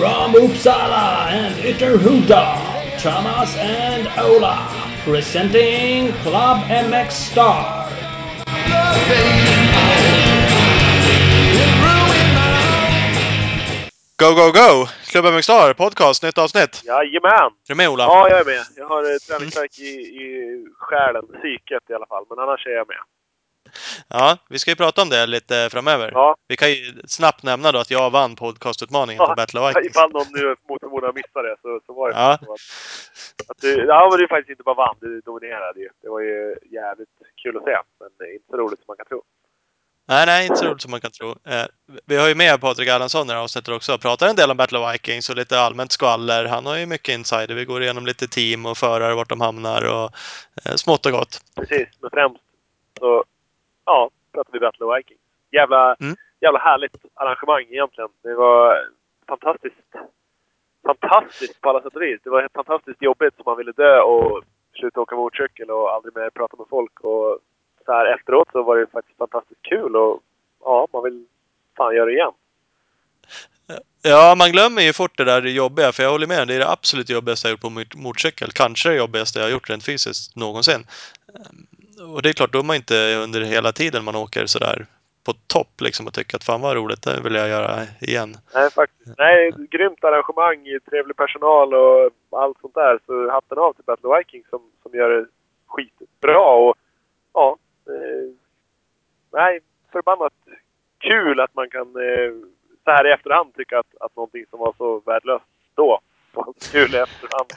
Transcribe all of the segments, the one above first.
From Uppsala and Ytterhuda, Thomas and Ola, presenting Club MX Star. Go, go, go! Klubben MX Star, podcast, nytt avsnitt. Jajamän! Är du med Ola? Ja, jag är med. Jag har eh, träningsvärk i, i själen, psyket i alla fall. Men annars är jag med. Ja, vi ska ju prata om det lite framöver. Ja, Vi kan ju snabbt nämna då att jag vann podcastutmaningen på Battle of Vikings. ifall någon nu mot förmodan missar det så, så var det Ja. så att, att du, ja, men du faktiskt inte bara vann, du dominerade ju. Det var ju jävligt kul att se, men inte så roligt som man kan tro. Nej, nej, inte så roligt som man kan tro. Eh, vi har ju med Patrik Erlandsson i det här avsnittet också och pratar en del om Battle of Vikings och lite allmänt skvaller. Han har ju mycket insider. Vi går igenom lite team och förare, vart de hamnar och eh, smått och gott. Precis, men främst så, ja, pratar vi Battle of Vikings. Jävla, Mm. jävla härligt arrangemang egentligen. Det var fantastiskt. Fantastiskt på alla sätt och vis. Det var fantastiskt jobbigt som man ville dö och sluta åka motorcykel och aldrig mer prata med folk. Och så här efteråt så var det faktiskt fantastiskt kul och ja, man vill fan göra det igen. Ja, man glömmer ju fort det där jobbiga, för jag håller med. Det är det absolut jobbigaste jag gjort på mot- motorcykel. Kanske det jobbigaste jag har gjort rent fysiskt någonsin. Och det är klart, då är man inte under hela tiden man åker sådär på topp liksom och tycker att fan vad roligt, det vill jag göra igen. Nej, faktiskt. Nej, grymt arrangemang, trevlig personal och allt sånt där. Så hatten av till Battle of Vikings som, som gör det skitbra och ja. Eh, nej, förbannat kul att man kan eh, så här i efterhand tycka att, att någonting som var så värdelöst då var kul i efterhand.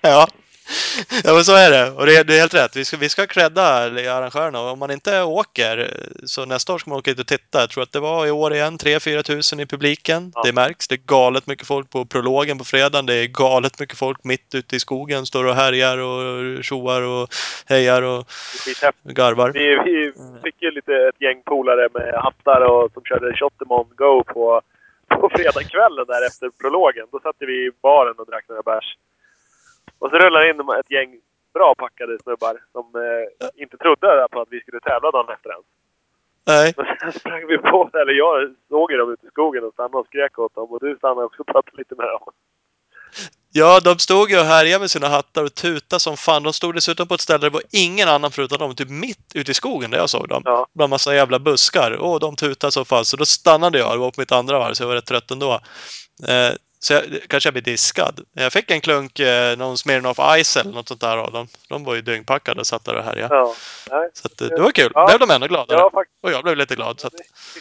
Ja. Ja men så är det. Och det är, det är helt rätt. Vi ska, vi ska credda arrangörerna. Och om man inte åker så nästa år ska man åka hit och titta. Jag tror att det var i år igen 3-4 tusen i publiken. Ja. Det märks. Det är galet mycket folk på prologen på fredagen. Det är galet mycket folk mitt ute i skogen. Står och härjar och tjoar och hejar och garvar. Vi, vi fick ju lite ett gäng polare med hattar och som körde Shottemon Go på, på fredagskvällen där efter prologen. Då satt vi i baren och drack några bärs. Och så rullade in ett gäng bra packade snubbar som eh, inte trodde på att vi skulle tävla dagen efter ens. Nej. Men sen sprang vi på, eller jag såg ju dem ute i skogen och stannade och skrek åt dem. Och du stannade också och pratade lite med dem. Ja, de stod ju och härjade med sina hattar och tutade som fan. De stod dessutom på ett ställe där det var ingen annan förutom dem, typ mitt ute i skogen där jag såg dem. Ja. Bland massa jävla buskar. Och de tutade så fast. Så då stannade jag. Det var på mitt andra varv, så jag var rätt trött ändå. Eh, så jag, kanske jag blev diskad. Jag fick en klunk, eh, någon Smirnoff Ice eller något sånt där av dem. De var ju dyngpackade och satt där och härjade. Ja. Nej. Så att, eh, det var kul. Ja. Blev de ännu gladare. Ja, faktiskt. Och jag blev lite glad. Så att,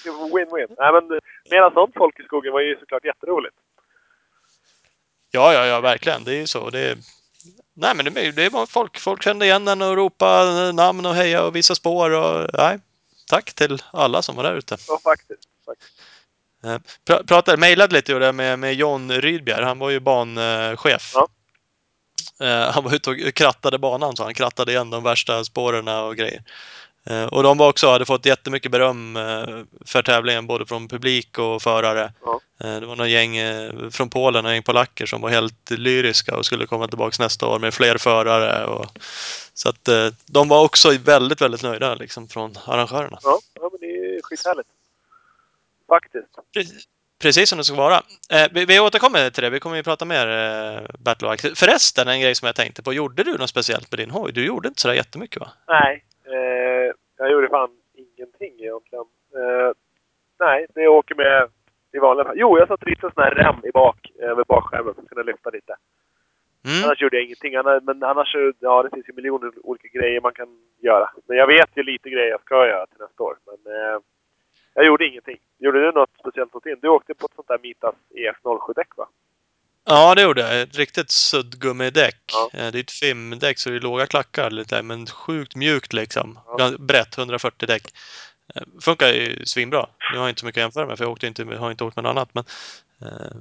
Win-win. Nej, men eh, mera sånt folk i skogen var ju såklart jätteroligt. Ja, ja, ja, verkligen. Det är ju så. Det är... Nej, men det, det var folk, folk kände igen den och ropade namn och heja och visa spår. Och, nej, tack till alla som var där ute. Ja, faktiskt. faktiskt. Eh, Pra, pratade, mejlade lite gjorde med, med John Rydbjer. Han var ju banchef. Ja. Eh, han var ute och krattade banan, så han krattade igen de värsta spåren och grejer. Eh, och de var också, hade fått jättemycket beröm för tävlingen, både från publik och förare. Ja. Det var någon gäng från Polen, och gäng polacker som var helt lyriska och skulle komma tillbaka nästa år med fler förare. Och, så att de var också väldigt, väldigt nöjda liksom, från arrangörerna. Ja, ja men det är skithärligt. Faktiskt. Precis- som det ska vara. Eh, vi, vi återkommer till det. Vi kommer ju prata mer eh, Battle. Förresten, en grej som jag tänkte på. Gjorde du något speciellt med din hoj? Du gjorde inte sådär jättemycket va? Nej, eh, jag gjorde fan ingenting egentligen. Eh, nej, det åker med i vanliga fall. Jo, jag satte dit en sån här rem i bak, över bakskärmen för att kunna lyfta lite. Mm. Annars gjorde jag ingenting. Annars, men annars, ja det finns ju miljoner olika grejer man kan göra. Men jag vet ju lite grejer jag ska göra till nästa år. Men eh, jag gjorde ingenting. Gjorde du något speciellt mot din? Du åkte på ett sånt där Mitas EF07-däck va? Ja, det gjorde jag. Ett riktigt suddgummidäck. Ja. Eh, Det är ett FIM-däck så det är låga klackar lite, men sjukt mjukt liksom. Ja. Brett, 140 däck. Eh, Funkar ju svinbra. Nu har jag inte så mycket att jämföra med för jag åkte inte, har inte åkt med något annat. Men, eh,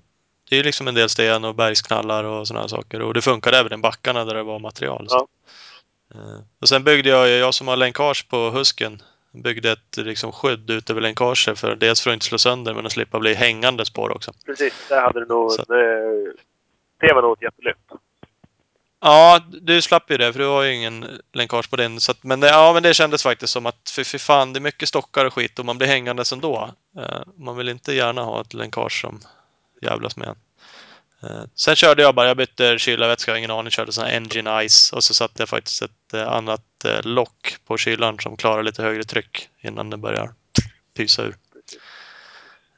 det är ju liksom en del sten och bergsknallar och sådana saker. Och det funkade även i backarna där det var material. Så. Eh, Och sen byggde jag, jag som har länkage på husken, byggde ett liksom, skydd ut över länkaget för dels för att inte slå sönder men att slippa bli hängandes på det också. Precis, där hade du nog... Så- Det, var nog ett jättelyft. Ja, du slapp ju det för du har ju ingen länkage på den. Så att, men, det, ja, men det kändes faktiskt som att för, för fan, det är mycket stockar och skit och man blir hängandes ändå. Eh, man vill inte gärna ha ett länkage som jävlas med en. Eh, sen körde jag bara, jag bytte kylarvätska, ingen aning, körde sån här Engine Ice och så satte jag faktiskt ett eh, annat eh, lock på kylaren som klarar lite högre tryck innan den börjar pysa ur.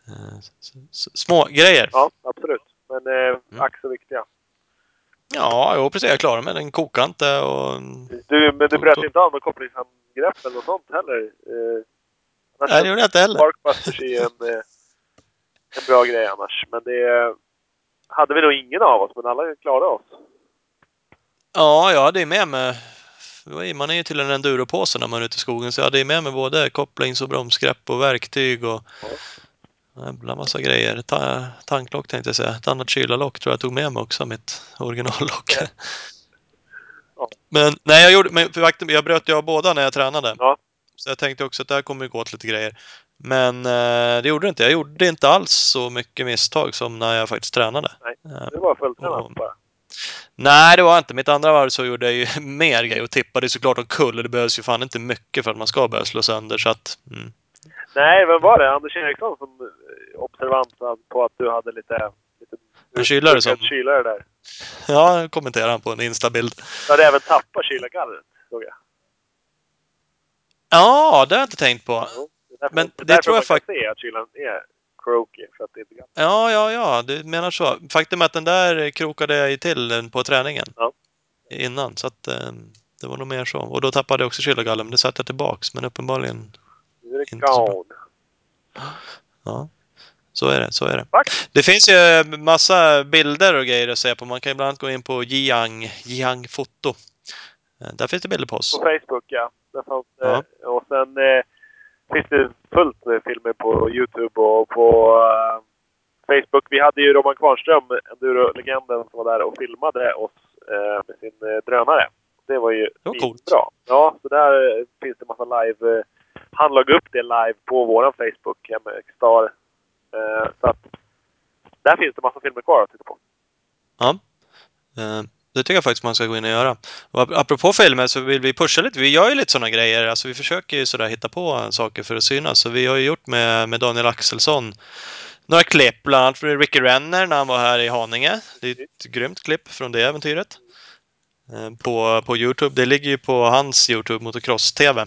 Eh, Små grejer. Ja, absolut. Men eh, Mm. ack så viktiga. Ja, jo precis. Jag klarar mig. Den kokar inte och... Du, men du bröt inte av något kopplingshandgrepp eller något sånt heller? Eh, Nej, det gjorde jag inte heller. Sparkbusters är en, eh, en bra grej annars. Men det hade vi nog ingen av oss, men alla klarade oss. Ja, jag hade ju med mig... Man är ju till en enduropåse när man är ute i skogen, så jag hade ju med mig både kopplings och bromsgrepp och verktyg och en jävla massa grejer. Ta tanklock tänkte jag säga. Ett annat kylarlock tror jag tog med mig också, mitt originallock. Ja. Men nej, jag, gjorde, men för faktum, jag bröt ju av båda när jag tränade. Ja. Så jag tänkte också att det här kommer ju gå åt lite grejer. Men eh, det gjorde det inte. Jag gjorde inte alls så mycket misstag som när jag faktiskt tränade. Nej. Eh, Det var fulltränat bara. Nej, det var inte. Mitt andra varv så gjorde jag ju mer grejer och tippade såklart omkull. och Det behövs ju fan inte mycket för att man ska börja slå sönder. Så att, mm. Nej, vem var det? Anders Eriksson som eh, observant på att du hade lite... lite En kylare som- Kylare där. Ja, kommenterade han på en Insta-bild. Du hade även tappat kylargallret, såg jag. Ja, det har jag inte tänkt på. Det är därför- Men det är det tror jag man kan fakt- se att kylan är croaky, för att det är gammalt. Ja, ja, ja, du menar så. Faktum är att den där krokade jag ju till eh, på träningen Ja. innan. Så att eh, det var nog mer så. Och då tappade jag också kylargallen, men det satte jag tillbaks. Men uppenbarligen, det Inte så bra. ja. Så är det, så är det. Tack. Det finns ju massa bilder och grejer att se på. Man kan ju bland annat gå in på Jiang, Jiang Foto. Eh, Där finns det bilder på oss. På Facebook, ja. Där fanns det. Ja. Och sen eh, finns det fullt med filmer på Youtube och på eh, Facebook. Vi hade ju Roman Kvarnström, enduro-legenden, som var där och filmade oss eh, med sin eh, drönare. Det var ju var coolt. bra. Ja, så där finns det massa live... Han lade upp det live på våran Facebook, MX Star. Så att där finns det massa filmer kvar att titta på. Ja. Det tycker jag faktiskt man ska gå in och göra. Och ap- apropå filmer så vill vi pusha lite. Vi gör ju lite sådana grejer. Alltså vi försöker ju sådär hitta på saker för att synas. Så vi har ju gjort med, med Daniel Axelsson några klipp, bland annat med Ricky Renner när han var här i Haninge. Det är ett grymt klipp från det äventyret. Eh, På, på Youtube. Det ligger ju på hans Youtube, Motocross-TV.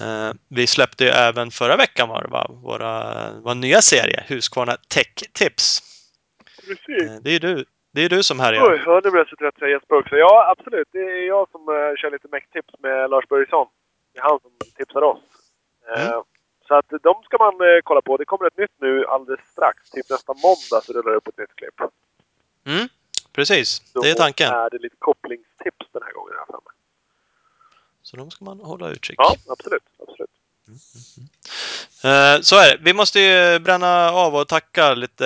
Eh, Vi släppte ju även förra veckan var det va? Våra, vår nya serie, Husqvarna Tech Tips. Precis. Eh, Det är ju du, det är du som härjar. Oj, blev jag så trött jag Jesper också. Ja, absolut. Det är jag som uh, kör lite Mac-tips med Lars Börjesson. Det är han som tipsar oss. Eh, Mm. Så att de ska man eh, kolla på. Det kommer ett nytt nu alldeles strax. Typ nästa måndag så rullar det upp ett nytt klipp. Mm, precis. Då Det är tanken. är det lite kopplingstips den här gången här framme. Så de ska man hålla utkik. Ja, absolut. absolut. Eh, så är det. Vi måste ju bränna av och tacka lite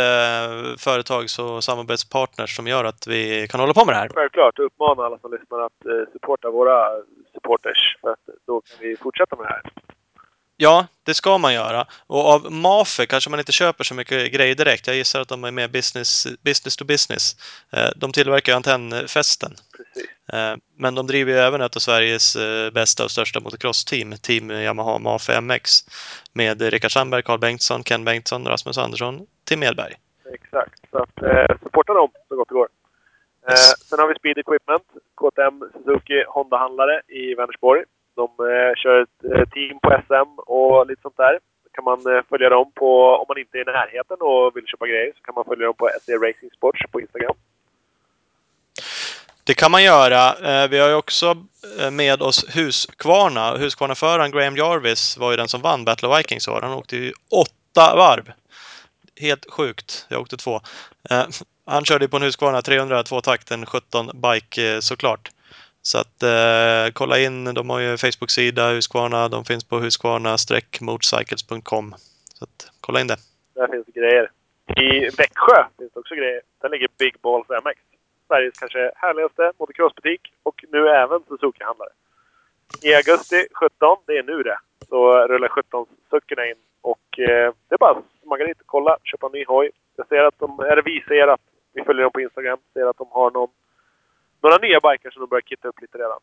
företags och samarbetspartners som gör att vi kan hålla på med det här. Självklart uppmana alla som lyssnar att eh, supporta våra supporters. För att då kan vi fortsätta med det här. Ja, det ska man göra. Och av Mafe kanske man inte köper så mycket grejer direkt. Jag gissar att de är mer business, business to business. Eh, De tillverkar ju antennfästen. Precis. Eh, Men de driver ju även ett av Sveriges eh, bästa och största motocross-team, Team Yamaha Mafe MX. Med Rickard Sandberg, Carl Bengtsson, Ken Bengtsson, Rasmus Andersson, Tim Edberg. Exakt. Så att eh, supporta dem så gott det går. Eh, Yes. sen har vi Speed Equipment, KTM Suzuki Honda-handlare i Vänersborg. De eh, kör ett eh, team på SM och lite sånt där. Då kan man eh, följa dem på, om man inte är i närheten och vill köpa grejer, så kan man följa dem på SE Racing Sports på Instagram. Det kan man göra. Eh, Vi har ju också eh, med oss Husqvarna. Huskvarnaföraren Graham Jarvis var ju den som vann Battle of Vikings år. Han åkte ju åtta varv. Helt sjukt. Jag åkte två. Eh, Han körde ju på en Husqvarna 300 tvåtakten 17 bike eh, såklart. Så att eh, kolla in. De har ju Facebook-sida Husqvarna. De finns på husqvarna-motorcycles.com. Så att kolla in det. Där finns det grejer. I Växjö finns det också grejer. Där ligger Big Balls MX. Sveriges kanske härligaste motocrossbutik och nu även Suzuki-handlare. I augusti 17, det är nu det, så rullar 17 suckorna in. Och eh, det är bara att smaka dit, kolla, köpa en ny hoj. Jag ser att de, eller vi ser att, vi följer dem på Instagram, ser att de har någon, några nya bikar som de börjar kitta upp lite redan.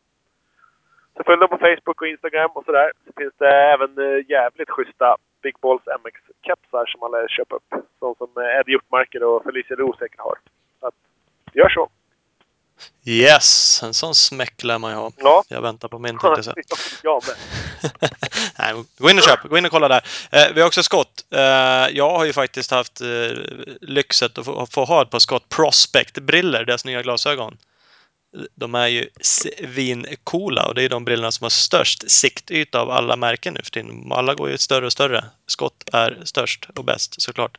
Så följ dem på Facebook och Instagram och sådär. Så finns det även eh, jävligt schyssta Big Balls MX-kepsar som man lär köpa upp. Sånt som eh, Ed Hjortmarker och Felicia Ro säkert har. vi gör så. Yes, en sån smäck lär man ju ha. Ja. Jag väntar på min tänkte jag jag med. Nej, gå in och köp, gå in och kolla där. Eh, vi har också skott. Eh, jag har ju faktiskt haft eh, lyxet att få, få ha ett par skott Prospect-briller, deras nya glasögon. De är ju svincoola och det är de brillorna som har störst siktyta av alla märken nu för tiden. Alla går ju större och större. Skott är störst och bäst såklart.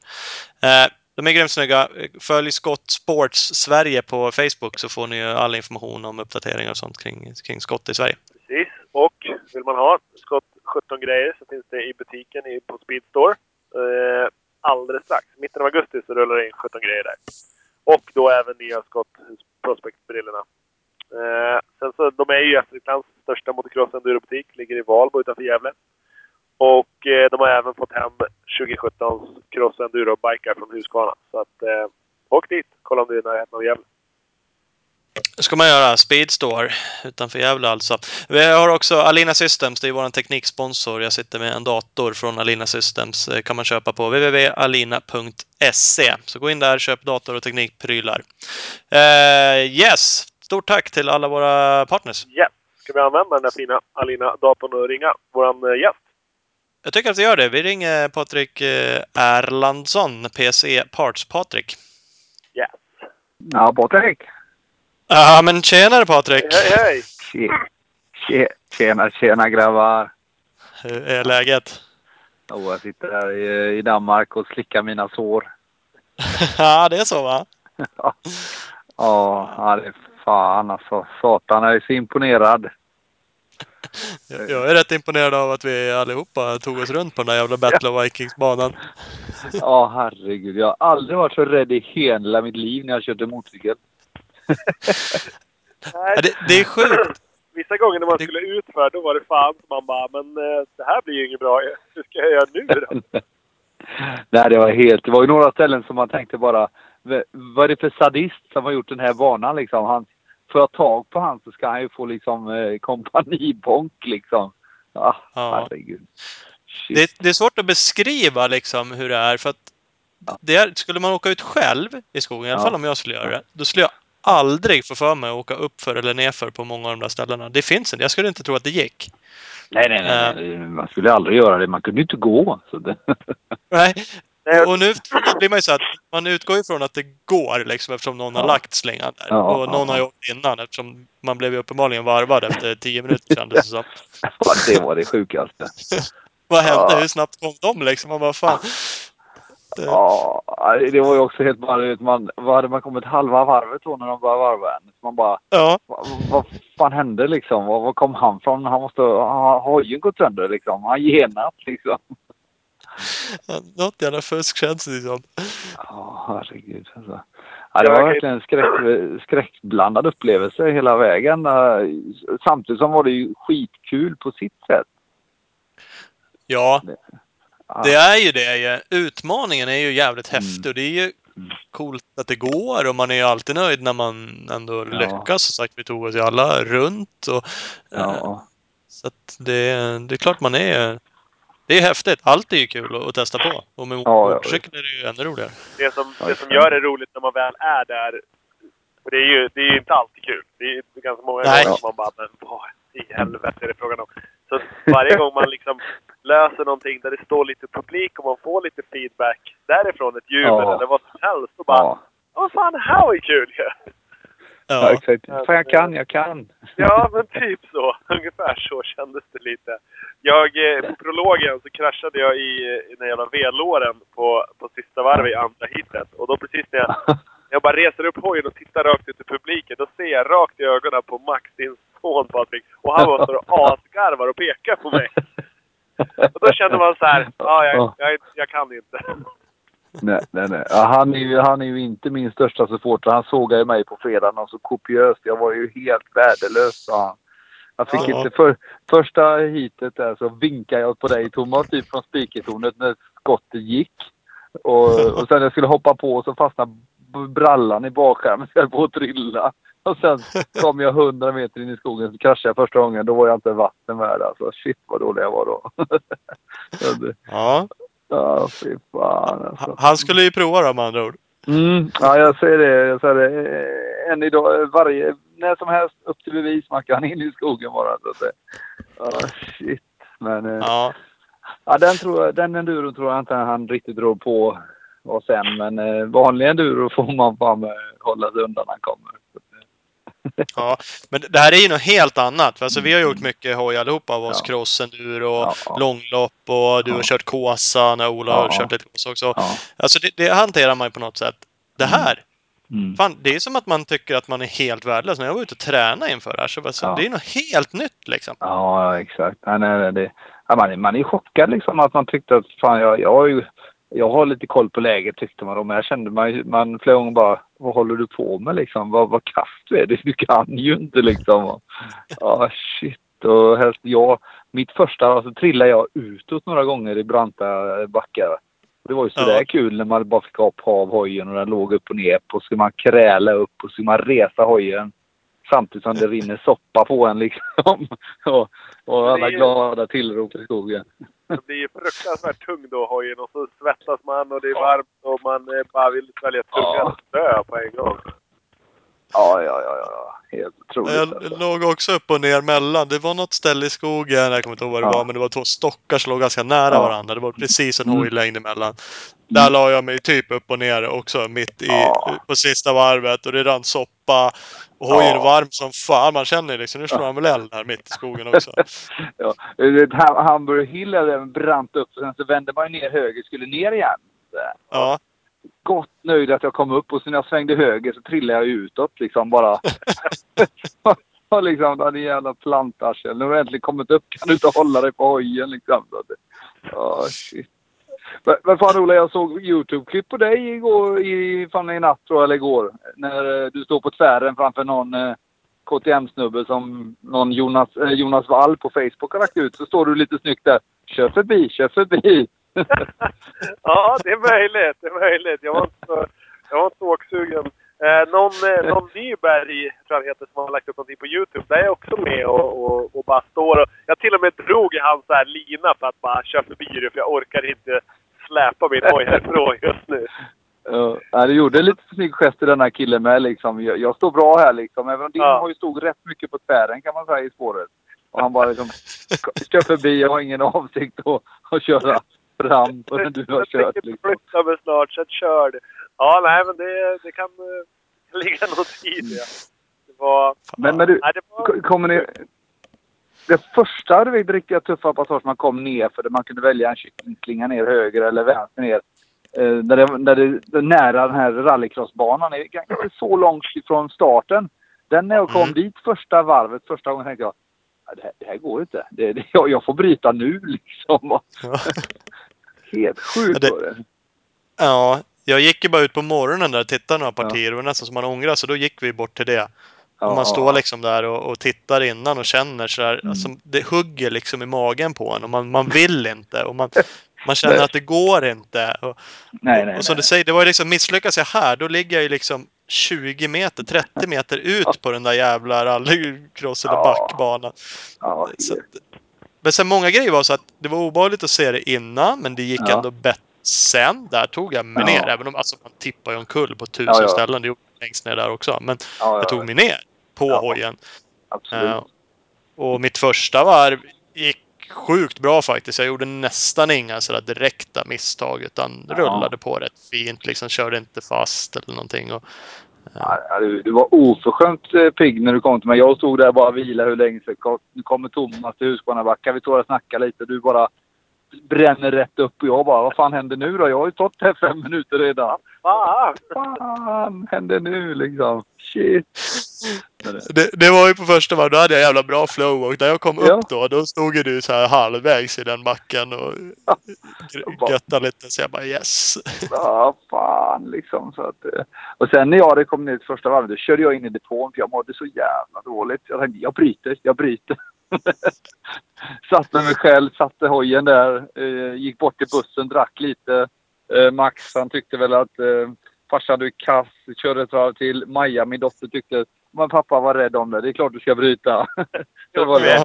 Eh, de är grymt snygga. Följ Skott Sports Sverige på Facebook så får ni ju all information om uppdateringar och sånt kring, kring skott i Sverige. Precis. Och vill man ha skott 17 grejer så finns det i butiken på Speedstore. Eh, alldeles strax, mitten av augusti, så rullar det in 17 grejer där. Och då även nya skott Prospect-brillorna. Eh, sen så, de är ju Gästriklands största motocross endurobutik, ligger i Valbo utanför Gävle. Och eh, de har även fått hem 2017s cross enduro-bikar från Husqvarna. Så att, eh, åk dit, kolla om det är i närheten av Gävle. Det ska man göra. Speedstore utanför Gävle alltså. Vi har också Alina Systems, det är vår tekniksponsor. Jag sitter med en dator från Alina Systems. Eh, kan man köpa på www.alina.se. Så gå in där, köp dator och teknikprylar. Uh, yes! Stort tack till alla våra partners. Ja, ska vi använda den här fina Alina-datorn och ringa vår gäst? Jag tycker att vi gör det. Vi ringer Patrik eh, Erlandsson, PC Parts Patrik. Yes. Ja, Patrik. Ja, men tjenare Patrik! Hej, hej! Tje, tjena, tjena grabbar! Hur är läget? Oh, jag sitter här i, i Danmark och slickar mina sår. ja, det är så va? ja, ja, det är fan alltså. Satan, jag är så imponerad. Jag är rätt imponerad av att vi allihopa tog oss runt på den där jävla Battle of Vikings-banan. Ja, herregud. Jag har aldrig varit så rädd i hela mitt liv när jag körde motorcykel. det, det, är sjukt. Vissa gånger när man skulle ut för då var det fan som man bara, men eh, det här blir ju inget bra. Hur ska jag göra nu då? Nej, det var helt... Det var ju några ställen som man tänkte bara, vad är det för sadist som har gjort den här banan liksom? Han, får jag tag på han så ska han ju få liksom eh, kompanibonk liksom. Ah, ja, herregud. Det, det, är svårt att beskriva liksom hur det är för att det är, skulle man åka ut själv i skogen, i alla ja. fall om jag skulle göra det, då skulle jag aldrig få för mig att åka upp för eller nerför på många av de där ställena. Det finns inte. Jag skulle inte tro att det gick. Nej, nej, nej. nej. Man skulle aldrig göra det. Man kunde inte gå. Så det... nej. Och nu blir man ju så att man utgår ifrån att det går liksom eftersom någon ja. har lagt slingan där. Ja, och någon har ju åkt innan eftersom man blev ju uppenbarligen varvad efter tio minuter kändes det som. Ja, det var det sjukaste. Vad hände? Hur snabbt kom de liksom? Man bara fan. Det... Ja, det var ju också helt bara man, vad hade man kommit halva varvet då när de började varva en? Man bara, ja. vad, vad fan hände liksom? Var, var kom han från? Han måste, ha hojen gått sönder liksom. Han genat liksom. Något jävla fusk känns det som. Ja, herregud. Alltså. Ja, det var verkligen en skräck, skräckblandad upplevelse hela vägen. Samtidigt som var det ju skitkul på sitt sätt. Ja, det är ju det. Utmaningen är ju jävligt mm. häftig och det är ju mm. coolt att det går och man är ju alltid nöjd när man ändå ja. lyckas. Som sagt, vi tog oss ju alla runt. Och, ja. eh, så att det, det är klart man är... Det är häftigt. Allt är ju kul att, testa på. Och med ja, motorcykel är det ju ännu roligare. Det som, det som gör det roligt när man väl är där, för det är ju, det är ju inte alltid kul. Det är, är ganska många Nej. gånger som man bara, men vad i helvete är det frågan om? Så varje gång man liksom löser någonting där det står lite publik och man får lite feedback därifrån, ett jubel ja. eller vad som helst. Och bara, ja. vad fan, här var ju kul ju! Ja. exakt. Fan, jag kan, jag kan. Ja, men typ så. Ungefär så kändes det lite. Jag, eh, på prologen så kraschade jag i, i den jävla vedlåren på, på sista varvet i andra hitet. Och då precis när jag, jag bara reser upp hojen och tittar rakt ut i publiken, då ser jag rakt i ögonen på Max, din son Patrik. Och han bara står och asgarvar och pekar på mig. Och då kände man så här, ja, jag, jag, jag kan inte. Nej, nej, nej. Ja, han, är ju, han är ju inte min största supporter. Han sågade ju mig på fredagen och så kopiöst. Jag var ju helt värdelös, sa han. Jag fick ja. inte för, första hitet där så vinkade jag på dig Thomas, typ från spikertornet när skottet gick. Och, och sen jag skulle hoppa på så fastnade brallan i bakskärmen så jag höll på att trilla. Och sen kom jag hundra meter in i skogen så kraschade jag första gången. Då var jag inte vatten värd alltså. Shit vad dålig jag var då. ja. Ja, fy fan alltså. Han skulle ju prova då med andra ord. Mm, ja, jag säger det. Jag säger det. Eh, Än idag, varje, när som helst upp till bevis. Man kan in i skogen bara. Så att det, ja, shit. Men eh, ja. Ja, den, tror jag, den enduron tror jag inte han riktigt drog på och sen. Men eh, vanlig enduro får man fan hålla sig undan när han kommer. Ja, men det här är ju något helt annat. Alltså, vi har gjort mycket hoj allihopa av oss. Ja. Crossenduro och ja. långlopp och du har kört Kåsa när Ola har kört lite Kåsa också. Alltså det, det, hanterar man ju på något sätt. Det här, mm. fan, det är som att man tycker att man är helt värdelös. När jag var ute och tränade inför det här så alltså, det är något helt nytt liksom. Ja, exakt. Nej, nej, det, man, man är chockad liksom att man tyckte att fan, jag, jag har ju jag har lite koll på läget tyckte man då, men jag kände man, man flera gånger bara, vad håller du på med liksom? Vad, vad kast du är? Du kan ju inte liksom. Ja, ah, shit. Och helst jag, mitt första, alltså trillade jag utåt några gånger i branta backar. Det var ju sådär ja. kul när man bara fick upp av hojen och den låg upp och ner. Och så ska man kräla upp och så ska man resa hojen samtidigt som det rinner soppa på en liksom. och, och alla glada tillrop i skogen. Det blir ju fruktansvärt tung då hojen och så svettas man och det är varmt och man bara vill svälja tungan ja. och dö på en gång. Ja, ja, ja, ja. Helt otroligt. Jag alltså. låg också upp och ner mellan. Det var något ställe i skogen, jag kommer inte ihåg vad det ja. var, men det var två stockar som låg ganska nära ja. varandra. Det var precis en mm. hojlängd emellan. Där la jag mig typ upp och ner också, mitt i, ja. på sista varvet. Och det rann soppa. Och hojen är varm som fan. Man känner liksom, nu slår han väl eld här mitt i skogen också. ja. Hamburg Hill brant upp sen så vände man ner höger, skulle ner igen. Ja gott nöjd att jag kom upp och sen när jag svängde höger så trillade jag utåt liksom bara. och liksom, den jävla plantarsel. Nu har jag äntligen kommit upp. Kan du inte hålla dig på hojen liksom? oh, shit. Men, men fan Ola, jag såg Youtube-klipp på dig igår, i, fan i natt tror jag, eller igår. När eh, du står på tvären framför någon eh, KTM-snubbe som någon Jonas, eh, Jonas Wall på Facebook har lagt ut. Så står du lite snyggt där. Kör förbi, kör förbi. ja, det är möjligt. Det är möjligt. Jag var inte jag var inte så åksugen. Eh, någon, eh, någon Nyberg, tror jag heter, som har lagt upp någonting på Youtube. Där är jag också med och, och, och bara står och... Jag till och med drog i hans här lina för att bara köra förbi det, för jag orkar inte släpa min hoj härifrån just nu. Ja, du gjorde lite snygg gest i den här killen med liksom. Jag, jag står bra här liksom. Även om din ja. hoj stod rätt mycket på tvären kan man säga i spåret. Och han bara liksom kör förbi. Jag har ingen avsikt att, att köra fram den du har kört. Jag liksom. flytta mig snart, så kör det. Ja, nej men det, det kan uh, ligga något i det. Det var... Men, men du, nej, det var... kommer ni... Det första det riktiga tuffa passage man kom ner för där man kunde välja en kycklingslinga ner höger eller vänster ner. Eh, där det, där det, nära den här rallycrossbanan är ganska så långt ifrån starten. Den när jag kom mm. dit första varvet, första gången tänkte jag det här, det här går inte. Det, det, jag, jag, får bryta nu liksom. Ja. Helt sjukt ja, det, Ja, jag gick ju bara ut på morgonen där och tittade några partier. Ja. Det var nästan som man ångrade så då gick vi bort till det. Ja, man står liksom där och, och, tittar innan och känner så här, mm. alltså, det hugger liksom i magen på en och man, man vill inte. Och man, man känner att det går inte. Och, nej, nej, och som nej. du säger, det var ju liksom, misslyckas jag här, då ligger jag ju liksom 20 meter, 30 meter ut på den där jävla rallycross eller backbanan. Ja, så, men sen många grejer var så att det var obehagligt att se det innan, men det gick ja. ändå bättre sen. Där tog jag mig ja. ner, även om alltså, man tippar ju omkull på tusen ja, ställen. Det gjorde längst ner där också. Men jag tog mig ner på hojen. Absolut. Uh, och mitt första varv gick sjukt bra faktiskt. Jag gjorde nästan inga sådär direkta misstag utan ja. rullade på rätt fint. Liksom körde inte fast eller någonting. Och, ja. du, du, var oförskämt eh, pigg när du kom till mig. Jag stod där och bara vila hur länge som. Nu kommer Thomas till Husqvarnabacka. Vi står och snackar lite. Du bara bränner rätt upp och jag bara, vad fan händer nu då? Jag har ju stått här fem minuter redan. Vad fan händer nu liksom? Shit. Det, det, var ju på första varv, då hade jag jävla bra flow och när jag kom ja. upp då, då stod ju du så här halvvägs i den backen och göttade lite. Så jag bara yes. Ja, fan liksom. Så att, eh, och sen när jag hade kommit ner till första varvet, då körde jag in i depån för jag mådde så jävla dåligt. Jag tänkte, jag bryter, jag bryter. satte mig själv, satte hojen där, eh, gick bort till bussen, drack lite. Eh, Max han tyckte väl att eh, farsan du är kass, körde ett varv till. Maja, min dotter, tyckte men pappa var rädd om det. Det är klart du ska bryta. det var det.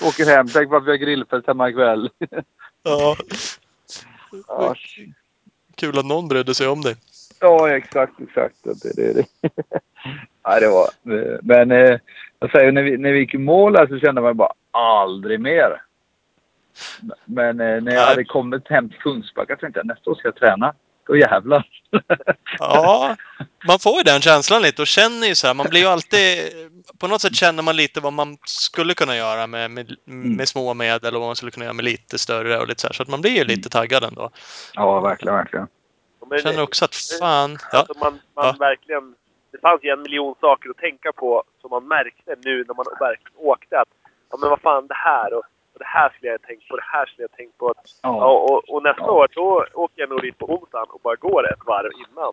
Åker hem, tänk på att vi har grillfest hemma ikväll. ja. ja. kul att någon brydde sig om dig. Ja, exakt, exakt. Det, det, det. ja, det var... Men eh, jag säger, när vi, när vi gick i mål här så kände man bara aldrig mer. Men eh, när jag Nej. hade kommit hem till Kungsbacka tänkte jag nästa år ska jag träna. Då jävlar. Ja, man får ju den känslan lite och känner ju så här. Man blir ju alltid... På något sätt känner man lite vad man skulle kunna göra med, med, med små medel och vad man skulle kunna göra med lite större och lite så här. Så att man blir ju lite taggad ändå. ja, verkligen, verkligen. Men, Jag känner också att fan... Ja, Alltså man, man Ja. verkligen... Det fanns ju en miljon saker att tänka på som man märkte nu när man verkligen åkte. Att, ja men vad fan det här och, och det här skulle jag ha tänkt på, det här skulle jag ha tänkt på. Ja, Ja, och, och nästa Ja. år då åker jag nog dit på onsdagen och bara går ett varv innan.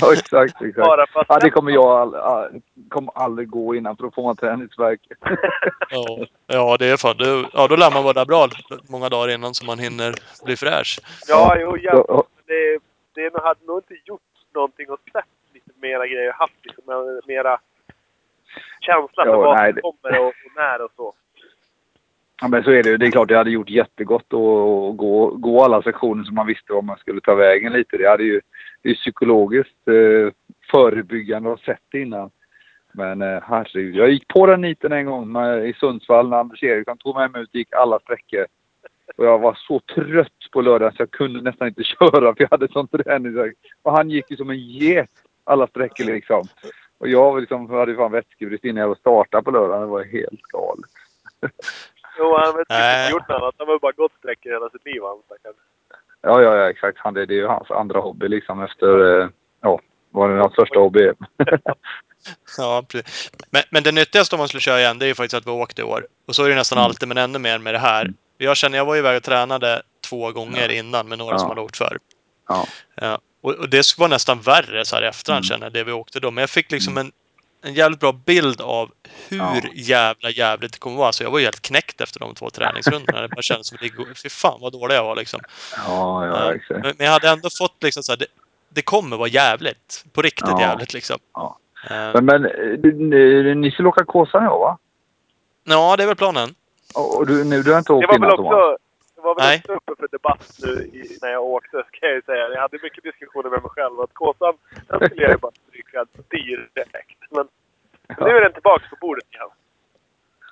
ja exakt, exakt. Bara för att Ja, det kommer jag all, all, kommer aldrig gå innan för då får man träningsvärk. ja, ja, det är fan... Det, ja, då lär man vara där bra många dagar innan så man hinner bli fräsch. Ja, jo, ja. Ja, Det, det hade nog inte gjort någonting och sett lite mera grejer. Haft liksom mera känsla för vad som kommer och, och när och så. Ja, men så är det ju. Det är klart det hade gjort jättegott att gå, gå alla sektioner som man visste var man skulle ta vägen lite. Det hade ju det är psykologiskt eh, förebyggande att ha sett det innan. Men eh, herregud. Jag gick på den niten en gång med, i Sundsvall när Anders Eriksson tog med mig ut och gick alla sträckor. Och jag var så trött på lördagen så jag kunde nästan inte köra för jag hade sån träningsvärk. Och han gick ju som en get alla sträckor liksom. Och jag liksom, hade ju fan vätskebrist innan jag startade på lördagen. Det var helt galet. Jo, han har Nej. inte gjort något annat. Han har bara gått sträckor hela sitt liv han stackaren. Ja, ja, ja exakt. Han, det, det är ju hans andra hobby liksom efter, eh, ja, vad det hans första hobby är. Ja, precis. Men, men det nyttigaste om man skulle köra igen, det är ju faktiskt att vi åkte i år. Och så är det nästan Mm. alltid, men ännu mer med det här. Jag känner, jag var iväg och tränade två gånger innan med några Ja. som hade åkt förr. Ja. Ja, och, och det var nästan värre så här i efterhand Mm. känner jag, det vi åkte då. Men jag fick liksom en, en jävligt bra bild av hur Ja. jävla jävligt det kommer vara. Så jag var ju helt knäckt efter de två träningsrundorna. Det bara kändes som att det går- fy fan vad dålig jag var liksom. Ja, ja, Ja. exakt. Men, men jag hade ändå fått liksom så här, det, det kommer vara jävligt. På riktigt Ja. jävligt liksom. Ja. Eh, Men, men eh, ni, ni skulle åka Kåsan i år va? Ja, det är väl planen. Och och du, nu, du har inte Det åkt var väl innan Thomas? också, det var väl Nej. också uppe för debatt nu i, när jag åkte, ska jag ju säga. Jag hade mycket diskussioner med mig själv. Att Kåsan, den skulle jag ju bara stryka direkt. Men nu är den tillbaka på bordet igen.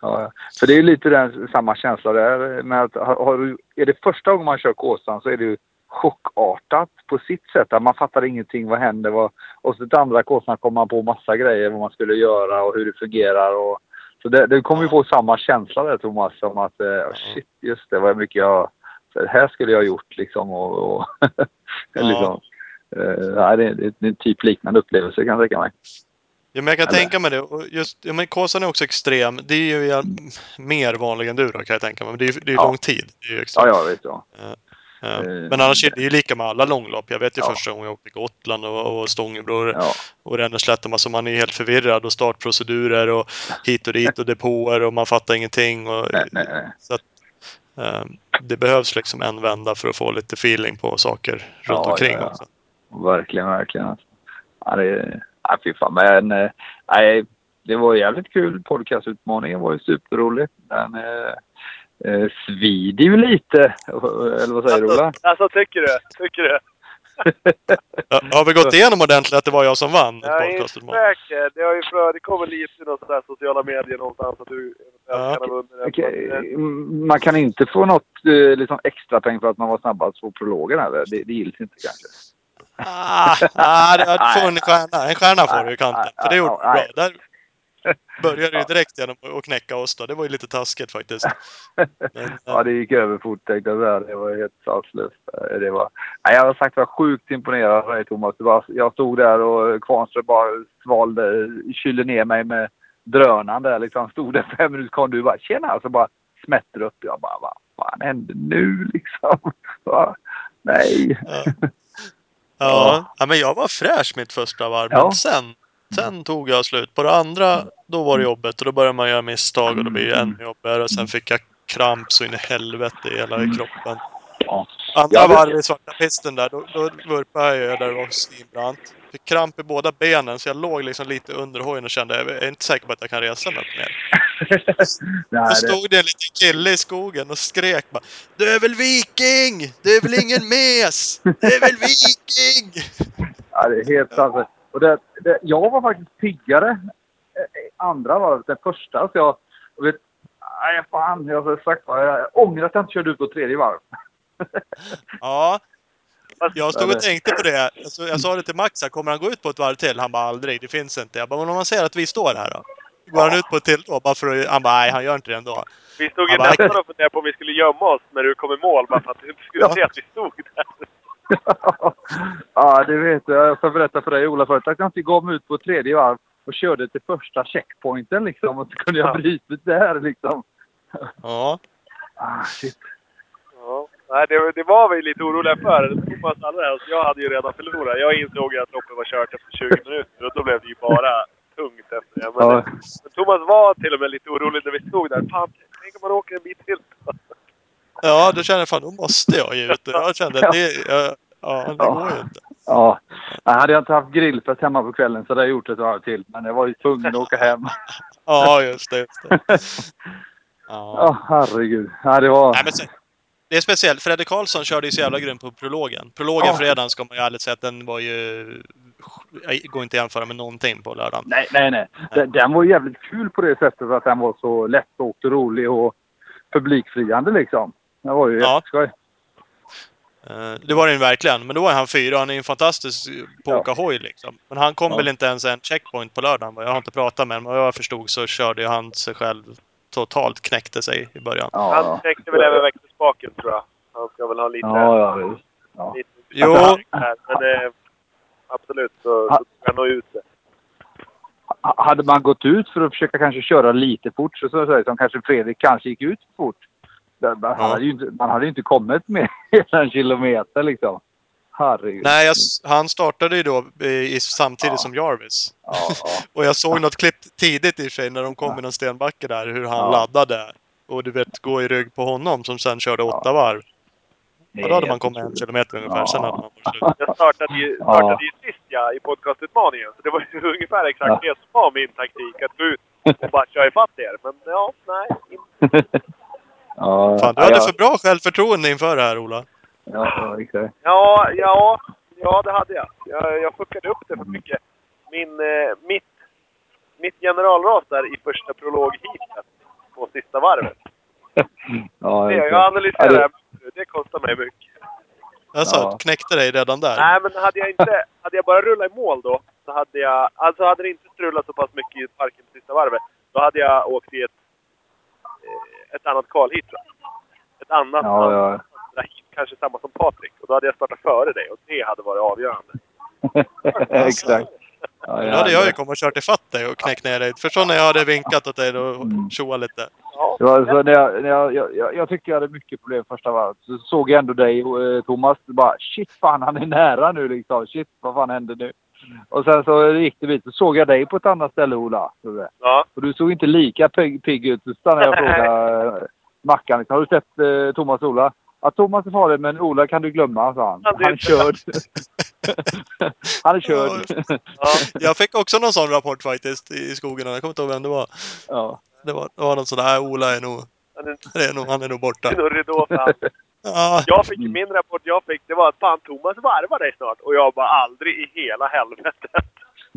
Ja, ja. för det är ju lite den, samma känsla där. Med att, har, har du, är det första gången man kör Kåsan så är det ju chockartat på sitt sätt. Att man fattar ingenting. Vad händer? Vad, och så till andra Kåsan kommer man på massa grejer. Vad man skulle göra och hur det fungerar. Och, så det, du kommer ju få samma känsla där Thomas. Som att eh, shit, just det. Vad mycket jag... Det här skulle jag ha gjort liksom. Och, och Ja. liksom eh, det, det, det är en typ liknande upplevelse kan jag tänka mig. Ja, men jag kan Eller? tänka mig det. Och just, ja, men Kåsan är också extrem. Det är ju ja, mer vanlig än du då, kan jag tänka mig. Men det är ju det är Ja. lång tid. Det är ju extremt. Ja, jag vet jag. Ja. Eh, Men annars är det ju lika med alla långlopp. Jag vet ju Ja. första gången jag åkte Gotland och, och Stångebro Ja. och Ränneslätt. Alltså man är helt förvirrad och startprocedurer och hit och dit och depåer och man fattar ingenting. Och, Nej, nej, nej. Så att, eh, det behövs liksom en vända för att få lite feeling på saker runt Ja, omkring ja, också. Verkligen, verkligen. Ja, det, ja, fy fan. Men eh, nej, det var jävligt kul. Podcastutmaningen var ju superrolig. Den eh, svider ju lite. Eller vad säger du, Ola? Alltså, alltså tycker du? Tycker du? Ja, Har vi gått igenom ordentligt att det var jag som vann Jag är inte säker. Det har ju för, det kommer lite i där sociala medier någonstans att du Ja. kan mm, Man kan inte få något eh, liksom extra pengar för att man var snabbast på prologen eller? Det, det gills inte kanske. Ah, ah, det- du får en stjärna. En stjärna får du i kanten. För det gjorde du bra. Där började ju direkt genom att knäcka oss då. Det var ju lite taskigt faktiskt. Men, Ja, det gick över fort tänkte jag säga. Det var helt sanslöst. Eh, Det var... Nej, jag har sagt jag var sjukt imponerad av dig Thomas. Jag stod där och Kvarnström bara svalde, kylde ner mig med drönaren där liksom. Stod där fem minuter kom du bara tjena! Så bara smätter upp. Jag bara vad fan händer nu liksom? Nej. Ja. Ja, ja, men jag var fräsch mitt första varv. Men Ja. sen, sen tog jag slut. På det andra, då var det jobbet och då började man göra misstag och då blir det ännu jobbigare. Sen fick jag kramp så in i helvete i hela kroppen. Ja. Andra Ja, det- varv i svarta pisten där, då, då vurpade jag där det var svinbrant. Fick kramp i båda benen så jag låg liksom lite under hojen och kände jag är inte säker på att jag kan resa mig upp mer. Nej, Då stod det en liten kille i skogen och skrek bara Du är väl viking! Du är väl ingen mes! Du är väl viking! Ja, det är helt sant. Och det, det, jag var faktiskt piggare eh, andra varvet än första. Så jag, jag vet, nej fan, jag har sagt jag ångrar att jag inte körde ut på tredje varv. ja, jag stod och tänkte på det. Alltså, jag sa det till Max, kommer han gå ut på ett varv till? Han bara aldrig, det finns inte. Jag bara, men om man säger att vi står här då? Går han ut på ett till då? Bara för att, han bara, nej han gör inte det ändå. Vi stod ju nästan och funderade på om vi skulle gömma oss när du kom i mål, bara för att du skulle ja. se att vi stod där. ja, det vet jag. Ska berätta för dig Ola förut. Jag kanske gav mig ut på tredje varv och körde till första checkpointen liksom. Och så kunde jag ja. bryta där liksom. Ja. Ah, shit. Ja. Nej, det, det var vi lite oroliga för. Thomas allra Jag hade ju redan förlorat. Jag insåg ju att loppet var kört efter 20 minuter och då blev det ju bara tungt efter det. Men, ja. men Thomas var till och med lite orolig när vi stod där. Fan, tänk om man åker en bit till. Ja, då kände jag fan, då måste jag ge ut Jag kände att det, jag, ja, det går ju inte. Ja. Jag hade jag inte haft grillfest hemma på kvällen så hade jag gjort ett varv till. Men jag var ju tvungen att åka hem. ja, just det. Just det. Ja, oh, herregud. Ja, det var... Nej, men sen, det är speciellt. Fredrik Karlsson körde ju så jävla grymt på prologen. Prologen ja. fredagen ska man ju ärligt säga att den var ju... Går inte att jämföra med någonting på lördagen. Nej, nej, nej. Den, den var jävligt kul på det sättet att den var så lättåkt och rolig och publikfriande liksom. Det var ju ja. jätteskoj. Eh, det var den verkligen. Men då var han fyra. Han är ju en fantastisk på att åka hoj liksom. Men han kom ja. väl inte ens en checkpoint på lördagen. Jag har inte pratat med honom. Men vad jag förstod så körde han sig själv totalt knäckte sig i början. Ja, han knäckte väl även växelspaken tror jag. Han ska väl ha lite... Ja, ja, ja. Lite jo. Här, men eh, absolut så, så tog han nog ut det. Hade man gått ut för att försöka kanske köra lite fort så, så, så som kanske Fredrik kanske gick ut fort. Man, ja. hade, ju inte, man hade inte kommit med en kilometer liksom. Herregud. Nej, jag, han startade ju då i, samtidigt ja. som Jarvis. Ja, ja. och jag såg något klipp tidigt i sig när de kom i någon stenbacke där, hur han laddade. Och du vet, gå i rygg på honom som sen körde åtta varv. Och då hade man kommit en kilometer ungefär, sen hade man slut. Jag startade ju, startade ju sist ja, i podcastutmaningen. Så det var ju ungefär exakt det som var min taktik. Att gå ut och bara köra ifatt er. Men ja, nej. Ja, Fan, du hade för bra självförtroende inför det här, Ola. Ja, exakt. Ja, ja, ja, det hade jag. Jag, jag fuckade upp det för mycket. Min, eh, mitt, mitt generalras där i första prologheatet på sista varvet. ja, det, jag analyserar ja, det... det kostar mig mycket. Alltså, ja. knäckte dig redan där? Nej, men hade jag inte... hade jag bara rullat i mål då, så hade jag... Alltså hade det inte strulat så pass mycket i parken på sista varvet, då hade jag åkt i ett... Ett annat kvalhit, Ett annat... Ja, ja kanske samma som Patrik. Och då hade jag startat före dig och det hade varit avgörande. Exakt. Ja, då hade jag ju kommit och kört ifatt dig och knäckt ner dig. Förstår när jag hade vinkat åt dig och mm. tjoat lite. Ja. När jag, när jag, jag, jag, tyckte jag hade mycket problem första varvet. Så såg jag ändå dig, eh, Thomas. Bara shit fan, han är nära nu liksom. Shit, vad fan händer nu? Och sen så gick det. Så såg jag dig på ett annat ställe, Ola. Ja. Och du såg inte lika pigg, ut. Så stannade jag och frågade eh, Mackan. Har du sett eh, Thomas och Ola? Ja, Thomas är farlig, men Ola kan du glömma, sa han. Han är körd. han är körd. Ja. Jag fick också någon sån rapport faktiskt i skogen. Jag kommer inte ihåg vem det var. Ja. Det var, det var någon sån där, Ola är nog, han är nog, han är nog borta. Det är nog ridå Ja. Jag fick, min rapport jag fick, det var att fan Thomas varvar dig snart. Och jag bara aldrig i hela helvetet.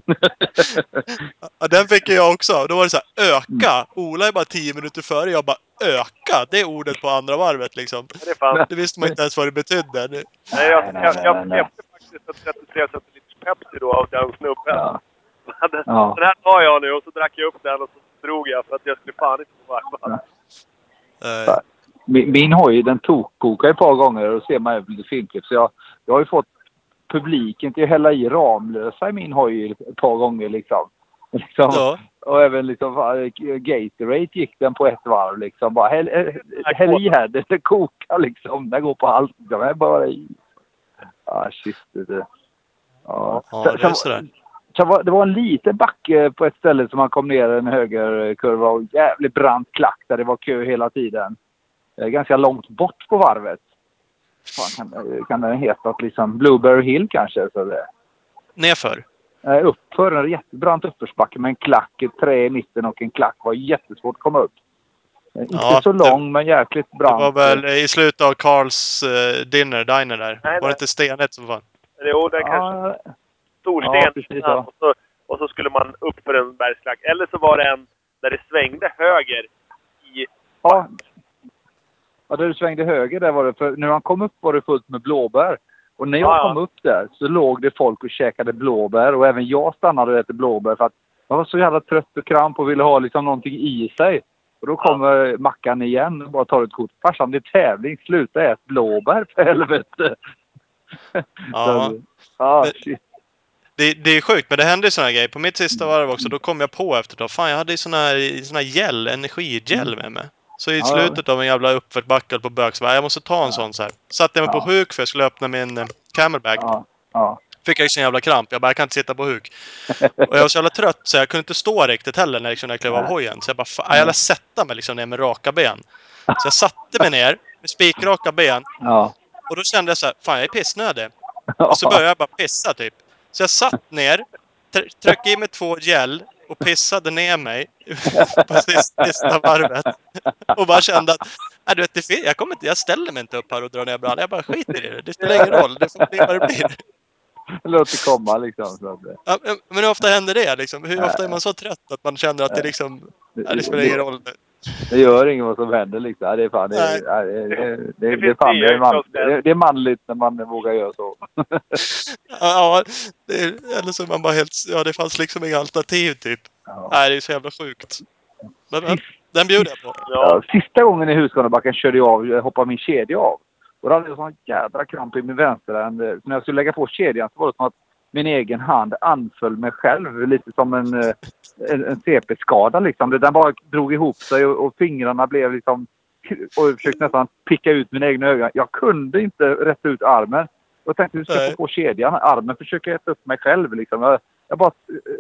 ja, den fick jag också. Då var det så här, öka. Ola är bara tio minuter före. Jag bara, öka. Det är ordet på andra varvet liksom. Det, det visste man inte ens vad det betydde. Nej, jag, jag, jag knäppte faktiskt en 33 centiliters Pepsi då av den snubben. Ja. Den, ja. den här tar jag nu och så drack jag upp den och så drog jag för att jag skulle fan inte få varva. Ja. Min, min hoj den tokkokar ett par gånger och ser man lite filmklipp. Så jag, jag har ju fått publiken till att hälla i Ramlösa i min hoj ett par gånger liksom. liksom ja. Och även liksom Gatorade gick den på ett varv liksom. Bara häll, häll i här, det, det kokar liksom. Den går på allt. De är bara i. Ah shit. Det, ja. ja, det är sådär. det var en liten backe på ett ställe som man kom ner en högerkurva och jävligt brant klack där det var kö hela tiden. Ganska långt bort på varvet fan kan, kan den heta? Liksom Blueberry Hill kanske? Så det. Nerför? eh, uppför. En jättebrant uppförsbacke med en klack, ett trä i mitten och en klack. var jättesvårt att komma upp. Eh, Inte Ja, så det- lång, men jäkligt Det brant. var väl i slutet av Carls uh, dinner, diner där. Nej, var det inte stenet som var? Jo, det är kanske Ja, stor Ja, sten så. och, så, och så skulle man upp för en bergsklack. Eller så var det en där det svängde höger i... ja. Ja, där du svängde höger där var det. För när man kom upp var det fullt med blåbär. Och när jag Ja, ja. kom upp där så låg det folk och käkade blåbär. Och även jag stannade och äter blåbär för att jag var så jävla trött och kramp och ville ha liksom någonting i sig. Och då kommer Mackan igen och bara tar ett kort. Farsan, det är tävling. Sluta ät blåbär för helvete. Ja. Så, ja, Men- shit. Det, det är sjukt, men det hände ju såna här grejer. På mitt sista varv också, då kom jag på efter då. Fan, jag hade ju sån här, sån här gel, energigel med mig. Så i slutet av en jävla uppförsbacke på bök så bara, jag måste ta en sån så här. Satte jag mig på huk för jag skulle öppna min eh, ja. Fick jag ju jävla kramp. Jag bara, jag kan inte sitta på huk. Och jag var så jävla trött så jag kunde inte stå riktigt heller när liksom, när jag klev av hojen. Så jag bara, fan, jag lär sätta mig liksom ner med raka ben. Så jag satte mig ner med spikraka ben. Och då kände jag så här, fan jag är pissnödig. Och så började jag bara pissa typ. Så jag satt ner, tr- tryckte i mig två gel och pissade ner mig på sista, sista varvet. Och bara kände att, nej du vet, det jag, kommer inte, jag ställer mig inte upp här och drar ner brallorna. Jag bara skiter i det. Det spelar ingen roll. Det får bli vad det blir. Låt det komma liksom. Ja, men- men hur ofta händer det liksom? Hur ofta är man så trött att man känner att det liksom, nej, det spelar ingen roll. Det gör inget vad som händer liksom. Det är fan, det, Nej. är- ja, det, det, det, det, finns är fan, det, är nya man, utgångslägen. det, det är manligt när man vågar göra så. Ja, det eller så är man bara helt, ja det fanns liksom inga alternativ typ. Ja. Nej, det är så jävla sjukt. Men, men, den bjuder jag på. Ja, sista gången i Huskvarnabacken körde jag av, jag hoppade min kedja av. Och då hade jag sån jädra kramp i min vänsterhand. Så när jag skulle lägga på kedjan så var det som att min egen hand anföll mig själv. Lite som en, eh, en, en CP-skada liksom. Den bara drog ihop sig och, och fingrarna blev liksom... Och jag försökte nästan picka ut mina egna ögon. Jag kunde inte rätta ut armen. Jag tänkte, hur ska jag få på kedjan? Armen försöker äta upp mig själv liksom. Jag, jag bara,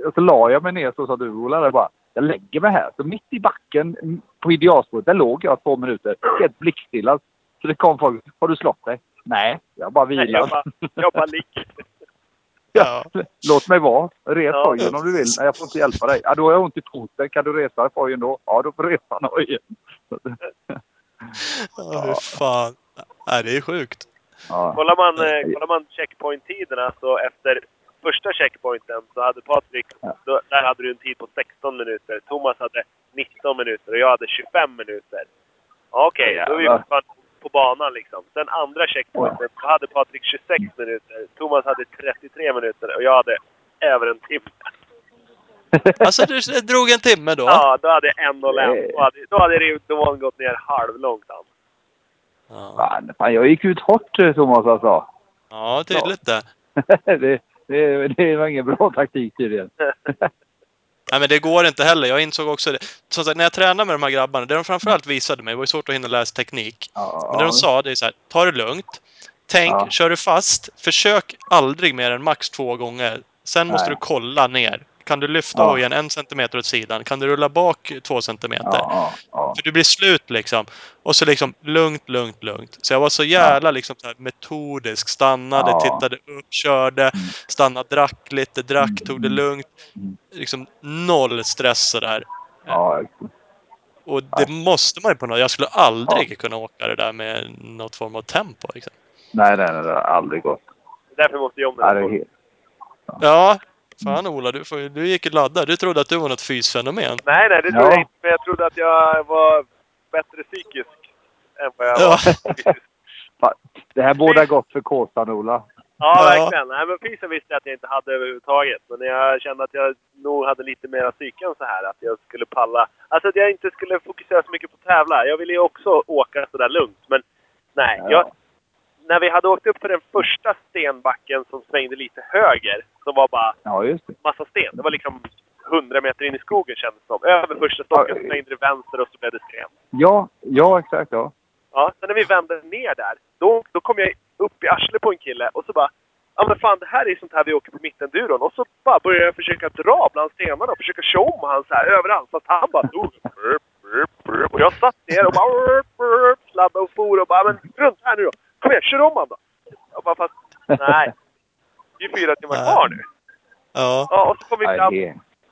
och så la jag mig ner så sa du Ola. Jag bara, jag lägger mig här. Så mitt i backen på idealspåret, där låg jag två minuter. Helt blickstilla. Så det kom folk. Har du slått dig? Nej, jag bara Nej, jag vilar. bara, jag bara ligger. Ja. Låt mig vara. Res Ja. hojen om du vill. Nej, jag får inte hjälpa dig. Ja, då har jag ont i foten. Kan du resa hojen då? Ja, då får du resa hojen. Ja, hur fan. Nej, det är sjukt. Ja. Kollar man, eh, kollar man checkpoint-tiderna så efter första checkpointen så hade Patrik, då, där hade du en tid på 16 minuter. Thomas hade 19 minuter och jag hade 25 minuter. Ja, Okej, då är vi fortfarande på banan liksom. Sen andra checkpointen, då hade Patrik 26 minuter. Thomas hade 33 minuter och jag hade över en timme. Alltså, du drog en timme då? Ja, då hade en och lämnat. Då hade, då hade gått ner halvlångt. Ja, Fan, fan, jag gick ut hårt eh, Thomas alltså. ja tydligt det. det, det, det var ingen bra taktik tydligen. Nej, men det går inte heller. Jag insåg också det. Som sagt, när jag tränade med de här grabbarna, det de framförallt visade mig, det var ju svårt att hinna läsa teknik. Ja, Men det de sa, det är så här, ta det lugnt. Tänk, Ja. kör du fast, försök aldrig mer än max två gånger. Sen måste Nej. du kolla ner. Kan du lyfta Ja. hojen en centimeter åt sidan? Kan du rulla bak två centimeter? ja, ja, ja. För du blir slut liksom. Och så liksom lugnt, lugnt, lugnt. Så jag var så jävla liksom så här metodisk. Stannade, Ja. tittade upp, körde. Stannade, drack lite, drack, tog det lugnt. Mm. Liksom noll stress sådär. ja. Och det måste man ju på något. Jag skulle aldrig kunna åka det där med något form av tempo. Liksom. Nej, nej, nej, det har aldrig gått. Därför måste John Ja, det. Ja, fan Ola, du, får, du gick ju laddad. Du trodde att du var något fysfenomen. Nej, nej, det trodde Ja. jag inte. Men jag trodde att jag var bättre psykisk än vad jag Ja. var Det här båda gott för Kåsan, Ola. Ja, Ja. verkligen. Nej, men fysen visste jag att jag inte hade överhuvudtaget. Men jag kände att jag nog hade lite mera psyke än så här. Att jag skulle palla. Alltså att jag inte skulle fokusera så mycket på att tävla. Jag ville ju också åka sådär lugnt. Men nej. Ja. Jag, när vi hade åkt upp för den första stenbacken som svängde lite höger. Som var bara Ja, just det. massa sten. Det var liksom 100 meter in i skogen kändes det som. Över första stocken Ja. svängde det vänster och så blev det sten. Ja, ja exakt. Ja. Ja, sen när vi vände ner där, då, då kom jag upp i arslet på en kille och så bara Ja men fan det här är sånt här vi åker på mittenduron. Och så bara började jag försöka dra bland stenarna och försöka om han så här överallt. Fast han bara stod burp. Och jag satt ner och bara slabbade och for och bara men runt här nu då. Kom igen, kör om han då. Jag bara fast nej. Det är fyra timmar kvar nu. Ja. Ja, och så kom vi fram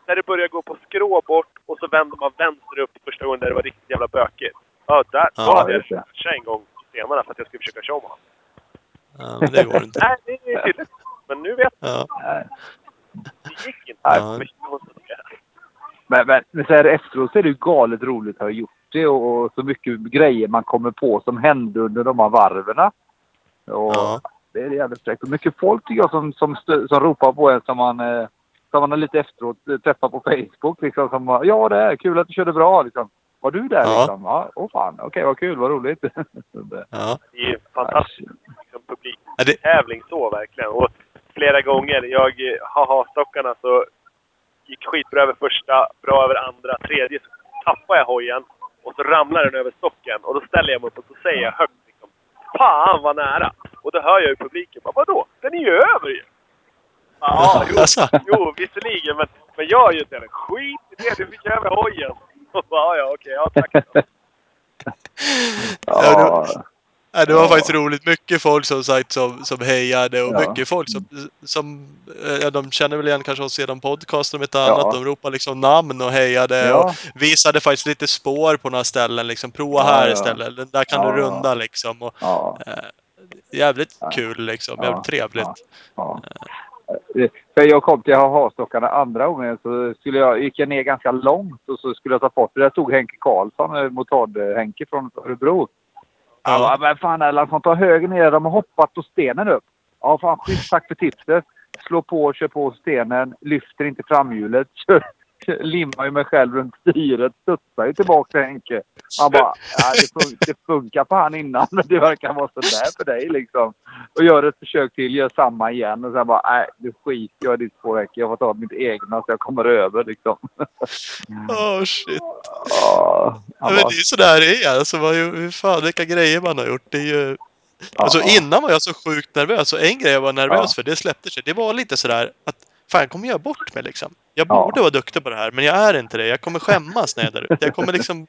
när det började gå på skrå bort och så vände man vänster upp första gången där det var riktigt jävla bökigt. Ja, där, då Ja, hade jag kört en gång senare för att jag skulle försöka köra om honom. ja, men det går inte. Nej, det är tydligt. Men nu vet jag. Ja. Det gick inte. Ja. Men, men, men så här efteråt så är det ju galet roligt att ha gjort det och, och så mycket grejer man kommer på som hände under de här varven. Och Ja. Det är jävligt fräckt. Och mycket folk tycker jag som, som, som ropar på en som man, eh, som man har lite efteråt eh, träffar på Facebook. Liksom, som ja det är kul att du körde bra. Liksom. Var du där Ja. liksom? Ja, åh fan. Okej, vad kul, vad roligt. Det- Ja. Det är fantastiskt liksom, publik. Ja, det, tävling så verkligen. Och flera gånger, jag har ha-stockarna så gick skitbra över första, bra över andra, tredje så tappar jag hojen och så ramlar den över stocken och då ställer jag mig upp och så säger jag högt Fan vad nära! Och då hör jag ju publiken bara Vadå? Den är ju över ju! Ja, jo, Alltså. jo visserligen men, men jag är ju inte Skit i det, du fick över hojen! Och bara, ja, ja, okej, ja tack. Ja, ja, det var Ja. faktiskt roligt. Mycket folk som sagt som, som hejade och Ja. mycket folk som, som eh, ja, de känner väl igen kanske oss genom podcasten om ett annat. De ropade liksom namn och hejade Ja. och visade faktiskt lite spår på några ställen. Liksom, prova här istället. Den där kan du runda liksom. Och, eh, jävligt kul liksom. Jävligt trevligt. Eh, För jag kom till ha-stockarna andra gången så skulle jag, gick jag ner ganska långt och så skulle jag ta fart. Där stod Henke Karlsson, motard-Henke från Örebro. Bara, men fan Erlandsson, ta höger ner. De har hoppat på stenen upp. Ja, fan schysst. Tack för tipset. Slå på, kör på stenen. Lyfter inte framhjulet. Kör, limmar ju mig själv runt styret. Studsar ju tillbaka till Henke. Han bara, ja, det, fun- det funkar på han innan, men det verkar vara sådär för dig liksom. Och gör ett försök till, gör samma igen. Och sen bara, nej, du skiter jag i ditt spår Henke. Jag får ta mitt egna så jag kommer över liksom. Åh shit. Ja, Ja, han men bara, det är ju sådär det är. Alltså, vad, hur fan, vilka grejer man har gjort. Det är ju... Alltså ja, innan var jag så sjukt nervös och en grej jag var nervös Ja. för, det släppte sig. Det var lite sådär att fan jag kommer göra bort mig liksom. Jag Ja. borde vara duktig på det här men jag är inte det. Jag kommer skämmas när jag är där ute. Jag kommer liksom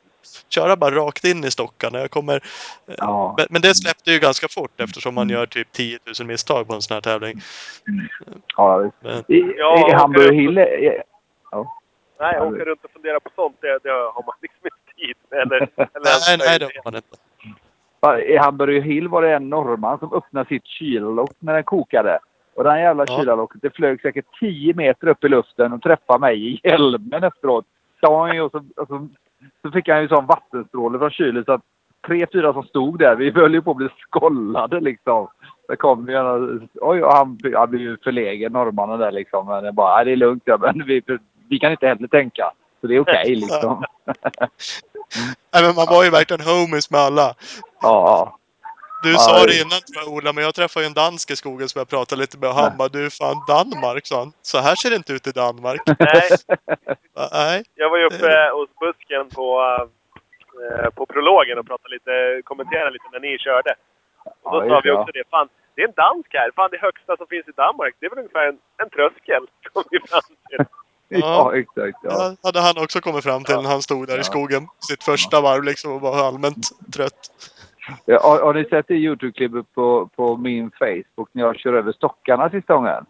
köra bara rakt in i stockarna. Jag kommer... ja. Men, men det släppte ju ganska fort eftersom man gör typ 10 000 misstag på en sån här tävling. ja. Men, I, Ja, i och- Hamburg Hill... är- Nej, Ja, åka runt och fundera på sånt, det, det har man liksom inte tid med. Eller, eller nej, nej det har man inte. Ja, I Hamburg Hill var det en norrman som öppnade sitt kylarlock när den kokade. Och den jävla Ja. kylarlocket, det flög säkert 10 meter upp i luften och träffade mig i hjälmen efteråt. Doing, Och så, och så, så fick han ju sån vattenstråle från kylen så att tre, fyra som stod där, vi höll ju på att bli skollade liksom. Det kom ju en, oj, och han, han blev ju förlägen, norrmannen där liksom. Men det bara, det är lugnt ja, men vi, vi kan inte heller tänka. Så det är okej liksom. Nej, men man var ju verkligen homies med alla. ja, Du Ja, sa det- det innan tror jag Ola, men jag träffade ju en dansk i skogen som jag pratade lite med och han bara du fan Danmark sa han. Så här ser det inte ut i Danmark. Nej, jag var ju uppe hos busken på, eh, på prologen och pratade lite, kommenterade lite när ni körde. Och då Ja, sa vi det, också det. Fan, det är en dansk här. Fan, det högsta som finns i Danmark, det är väl ungefär en, en tröskel. Kom vi fram till. ja, exakt. Ja. Ja, hade han också kommit fram till när han stod där Ja. i skogen sitt första varv liksom och var allmänt trött. Ja, har, har ni sett det Youtube-klippet på, på min Facebook när jag kör över stockarna sista gången?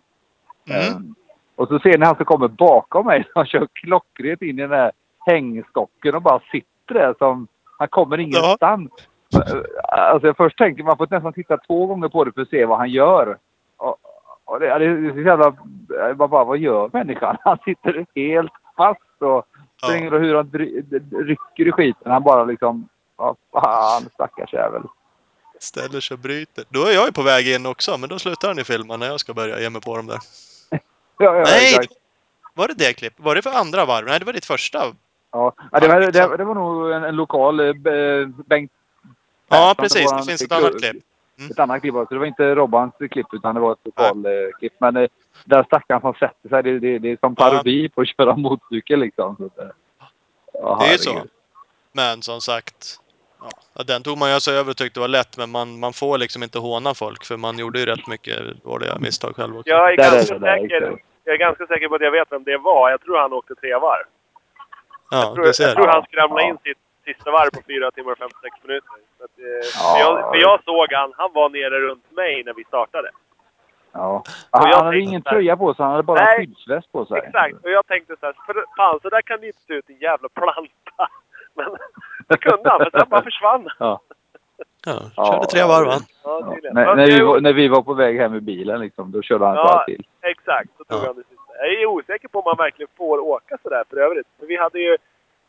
Mm. Ehm, och så ser ni han som kommer bakom mig. Han kör klockrent in i den här hängstocken och bara sitter där som... Han kommer ingenstans. Alltså jag först tänker man får nästan titta två gånger på det för att se vad han gör. Och, och det, det är så jävla... Bara, bara, vad gör människan? Han sitter helt fast och Ja. springer och hur han rycker i skiten. Han bara liksom... Vad fan, stackars jävel. Ställer sig och bryter. Då är jag ju på väg in också, men då slutar han ju filma när jag ska börja ge mig på dem där. Ja, ja, Nej! exakt. Var det det klipp? Var det för andra varv? Nej, det var ditt första. Ja, ja det, var, det, det var nog en, en lokal eh, B- Bengt Ja, precis. Det finns ett annat klipp. Mm. Ett annat klipp också. Det var inte Robbans klipp utan det var ett lokal eh. Men eh, där stackaren som sätter sig, det, det, det är som parodi på att köra motorcykel liksom. Så, eh, ja, Det är ju så. Men som sagt, ja, den tog man ju alltså över och tyckte var lätt, men man, man får liksom inte håna folk för man gjorde ju rätt mycket dåliga misstag själv också. Jag är, ganska säker, jag är ganska säker på att jag vet vem det var. Jag tror han åkte tre varv. Ja, Jag tror, jag tror han skramlade Ja. in sitt sista varv på 4 timmar och 56 minuter. Så att, eh, för, jag, för jag såg han, han var nere runt mig när vi startade. Ja. Och Han jag hade ingen tröja på sig, han hade bara Nej. skyddsväst på sig. Exakt, och jag tänkte så här, för, fan så där kan det inte se ut, en jävla planta. Men det kunde han, för sen bara försvann. Ja. Ja, Ja, körde tre varv han. Ja, Ja. När, Men när, vi var, när vi var på väg hem i bilen liksom, då körde han Ja. så här till. Exakt, så tog Ja. han det sista. Jag är osäker på om man verkligen får åka sådär för övrigt. För vi hade ju,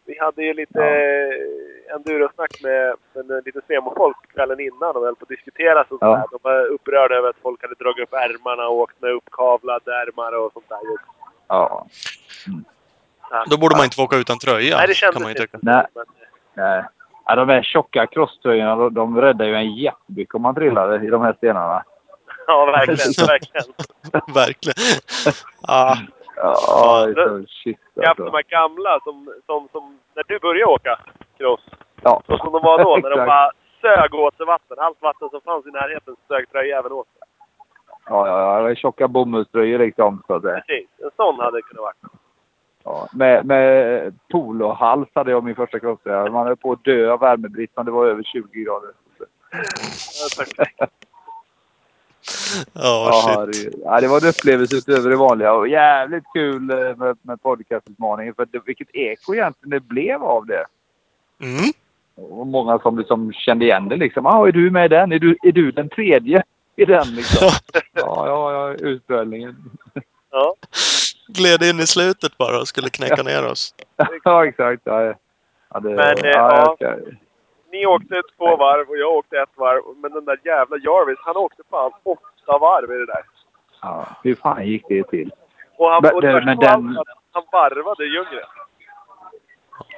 vi hade ju lite Ja. eh, endurosnack med, med lite semofolk kvällen innan och höll på att diskutera så Ja. där. De var upprörda över att folk hade dragit upp ärmarna och åkt med uppkavlade ärmar och sånt där. Ja. Då borde man inte få åka utan tröja, Nej, det kan kändes man ju inte tycka. så. Nej. Nej. Ja, de här tjocka crosströjorna, de, de räddar ju en jättemycket om man trillade i de här stenarna. ja, verkligen. verkligen. Verkligen. Ah, Ja, det är så shit haft de alltså. här gamla som, som, som, när du började åka cross, Ja. så som de var då, när de bara sög åt sig vatten. Allt vatten som fanns i närheten sög tröjäveln åt sig. Ja, ja, ja. det var Tjocka bomullströjor liksom. Så att säga. Precis. En sån hade det kunnat vara. Ja. Med, med polohals hade jag min första crosströja. Man höll på att dö av värmebrist men det var över 20 grader. Ja, perfekt. Ja, Ja, shit. det, ja, det var en upplevelse utöver det vanliga och jävligt kul eh, med, med podcastutmaningen. För det, vilket eko egentligen det blev av det. Mm. Och många som liksom kände igen det liksom. Ah, är du med i den? Är du, är du den tredje i den liksom? ja, ja, ja, utspelningen. Ja. Gled in i slutet bara och skulle knäcka ner oss. ja, exakt. Ja, ja, det, Men, eh, ja, ska, Ni åkte två varv och jag åkte ett varv. Men den där jävla Jarvis, han åkte fan åtta varv i det där. ja, hur fan gick det till? Och han, Men och men allt den- han varvade djungeln.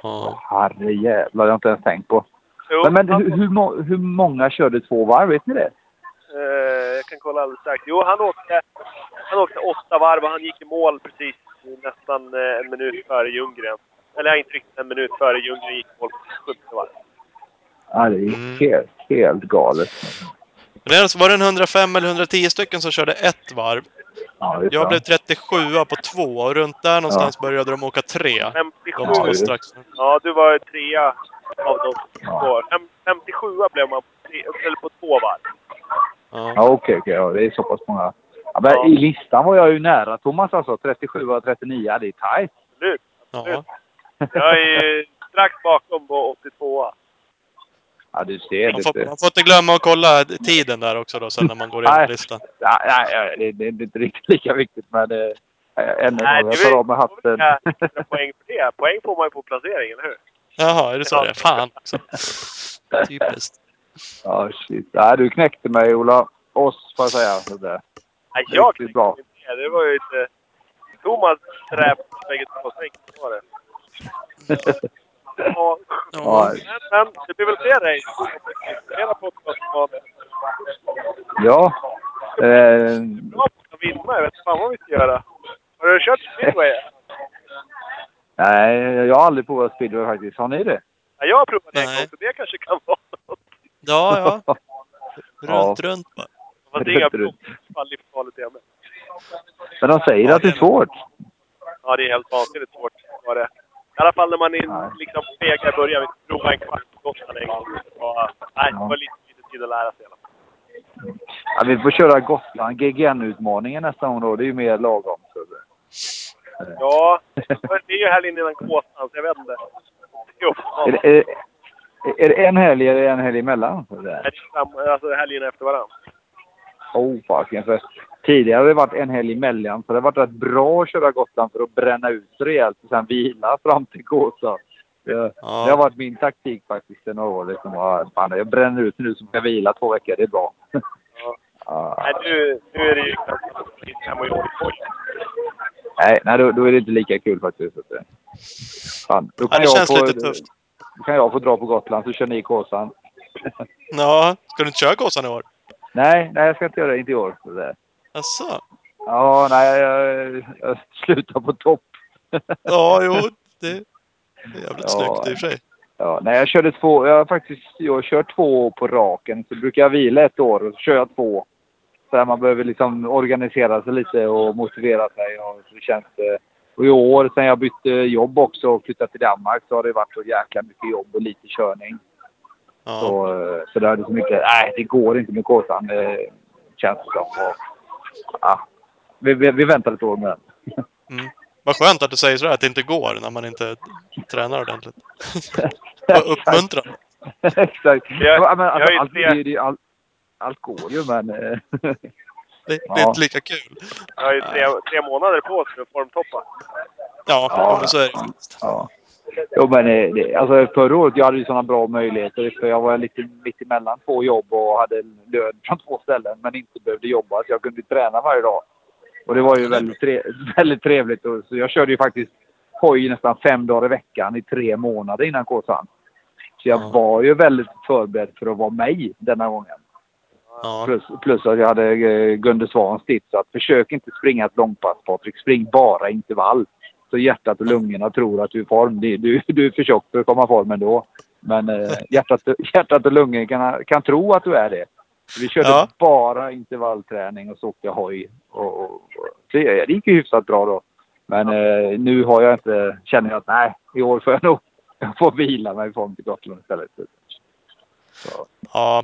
Ja. Herre jävlar, det har jag inte ens tänkt på. Jo, Men, men han- hur, hur, hur många körde två varv? Vet ni det? Eh, jag kan kolla alldeles strax. Jo, han åkte, han åkte åtta varv och han gick i mål precis nästan eh, en minut före Ljunggren. Eller inte riktigt en minut före Ljunggren gick i mål på 70 varv. Ja, det är Mm. helt, helt galet. Men alltså- var det en 105 eller 110 stycken som körde ett varv. Ja, Jag bra. blev 37 på två och runt där någonstans började de åka tre. 57. De Ja, strax. Ja, du var trea av de Ja. två. Fem- 57 blev man på, tre, eller på två varv. Ja. Ja, okej, okej. Ja, det är så pass många. Ja, men Ja. I listan var jag ju nära Thomas alltså. 37 och 39. Det är tajt. Absolut. Ja. Jag är strax bakom på 82 Ja, du ser. Man Det, får, man får inte glömma att kolla tiden där också då sen när man går igenom Nej. listan. ja, ja, ja, det, det, det är inte riktigt lika viktigt, men det, äh, ännu Nej, det Jag tar av mig hatten. Poäng för det. Poäng får man ju på placering, eller hur? Jaha, är det så Ja. det är? Fan också. Typiskt. Ja, shit. Ja, du knäckte mig, Ola. Oss, får jag säga. Så där. Nej, jag knäckte bra. det. Det var ju inte... Thomas träp bägge två. Enkelt var det. Ja, Ja, men, det blir väl fler race. Flera podcastval. ja. Eh, Bra på att vinna. Jag vet inte vad vi ska göra. Har du kört speedway? nej, jag har aldrig provat speedway faktiskt. Har ni det? Ja, jag har provat det en Nej. gång, så det kanske kan vara något. Ja, ja. Runt, Ja. runt. Fast det är inga Runt, runt. fall livsfarligt igen. Men de säger Ja, att det är svårt. Ja, det är helt vansinnigt svårt. Var det. I alla fall när man är liksom fega i början. Vi provade en kvart på Gotland en gång. Det var, nej, det Ja. var lite, lite tid att lära sig i alla fall. Ja, vi får köra Gotland. GGN-utmaningen nästa gång då. Det är ju mer lagom. Så det. Ja, det är ju helgen innan Kåsan, så jag vet inte. Det är Är, det, är, är det en helg eller en helg emellan? Det alltså helgen efter varandra. Oh, fucking. För tidigare har det varit en helg emellan. Så det har varit rätt bra att köra Gotland för att bränna ut sig rejält och sen vila fram till Gåsa. Det, det har Ja. varit min taktik faktiskt i några år. Liksom, ja, fan, jag bränner ut nu så kan jag vila två veckor. Det är bra. Ja. Ja. Nej, nu, nu är det ju knappt inte hemma Ålborg. Nej, nej då, då är det inte lika kul faktiskt. Det- Fan, då Ja, kan det jag känns få, lite tufft. Då kan jag få dra på Gotland så kör ni Kåsan. Ja, ska du inte köra Gåsan i år? Nej, nej jag ska inte göra det. Inte i år. Så där. Asså? Ja, nej, jag, jag slutar på topp. Ja, jo. Det är jävligt Ja. snyggt i och för sig. Ja, nej, jag körde två. Jag har faktiskt jag kört två på raken. Så brukar jag vila ett år och så kör jag två. Så här, man behöver liksom organisera sig lite och motivera sig. Och så känns det. Och i år, sen jag bytte jobb också och flyttade till Danmark, så har det varit så jäkla mycket jobb och lite körning. Ja. Så, eh, så det är så mycket. Nej, det går inte med Kåsan. Känns det som. Och ja, vi, vi, vi väntar ett år med den. Mm. Vad skönt att du säger sådär, att det inte går när man inte tränar ordentligt. Vad uppmuntrande. Exakt. Jag- ja, men, jag alltså, är allt, det, det, allt, allt går ju, men... Det, det är Ja. inte lika kul. Jag har ju tre, tre månader på för att formtoppa. Ja, Ja. men så är det faktiskt. Ja. Jo, men eh, det, alltså förra året jag hade ju sådana bra möjligheter. För jag var lite mitt emellan två jobb och hade lön från två ställen men inte behövde jobba. Så jag kunde träna varje dag. Och det var ju väldigt, tre, väldigt trevligt. Och, så jag körde ju faktiskt hoj nästan fem dagar i veckan i tre månader innan Kåsan. Så jag Ja. var ju väldigt förberedd för att vara mig denna gången. Ja. Plus, plus att jag hade eh, Gunde Svans tips att försök inte springa ett långpass Patrik. Spring bara intervall. Så hjärtat och lungorna tror att du är i form. Det- Du, du är för tjock för att komma i form ändå. Men eh, hjärtat, hjärtat och lungorna kan, kan tro att du är det. Vi körde Ja. bara intervallträning och så åkte jag hoj. Och, och, så det gick ju hyfsat bra då. Men eh, nu har jag inte, känner jag att nej, i år får jag nog jag får vila mig i form till Gotland istället. Så, Ja.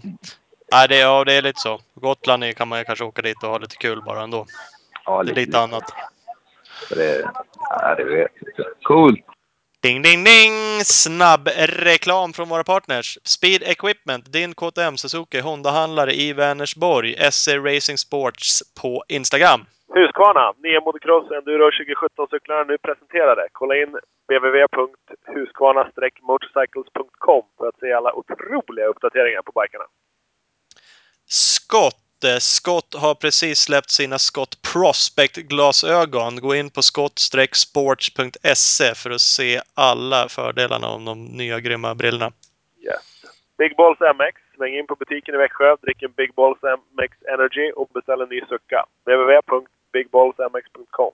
Nej, det, ja, det är lite så. Gotland är- kan man ju kanske åka dit och ha lite kul bara ändå. ja, Det är lite annat. Det, ja, det vet jag. Coolt! Ding, ding, ding! Snabb reklam från våra partners. Speed Equipment, din KTM Suzuki Honda-handlare i Vänersborg. SC Racing Sports på Instagram. Husqvarna, nya motocross Enduro 2017-cyklarna nu presenterade. Kolla in www.husqvarna-motorcycles.com för att se alla otroliga uppdateringar på bikarna. Scott. Eh, Scott har precis släppt sina Scott Prospect-glasögon. Gå in på scott-sports.se för att se alla fördelarna om de nya grymma brillorna. Yes. Big Balls MX. Sväng in på butiken i Växjö, drick en Big Balls MX Energy och beställ en ny sucka. www.bigballsmx.com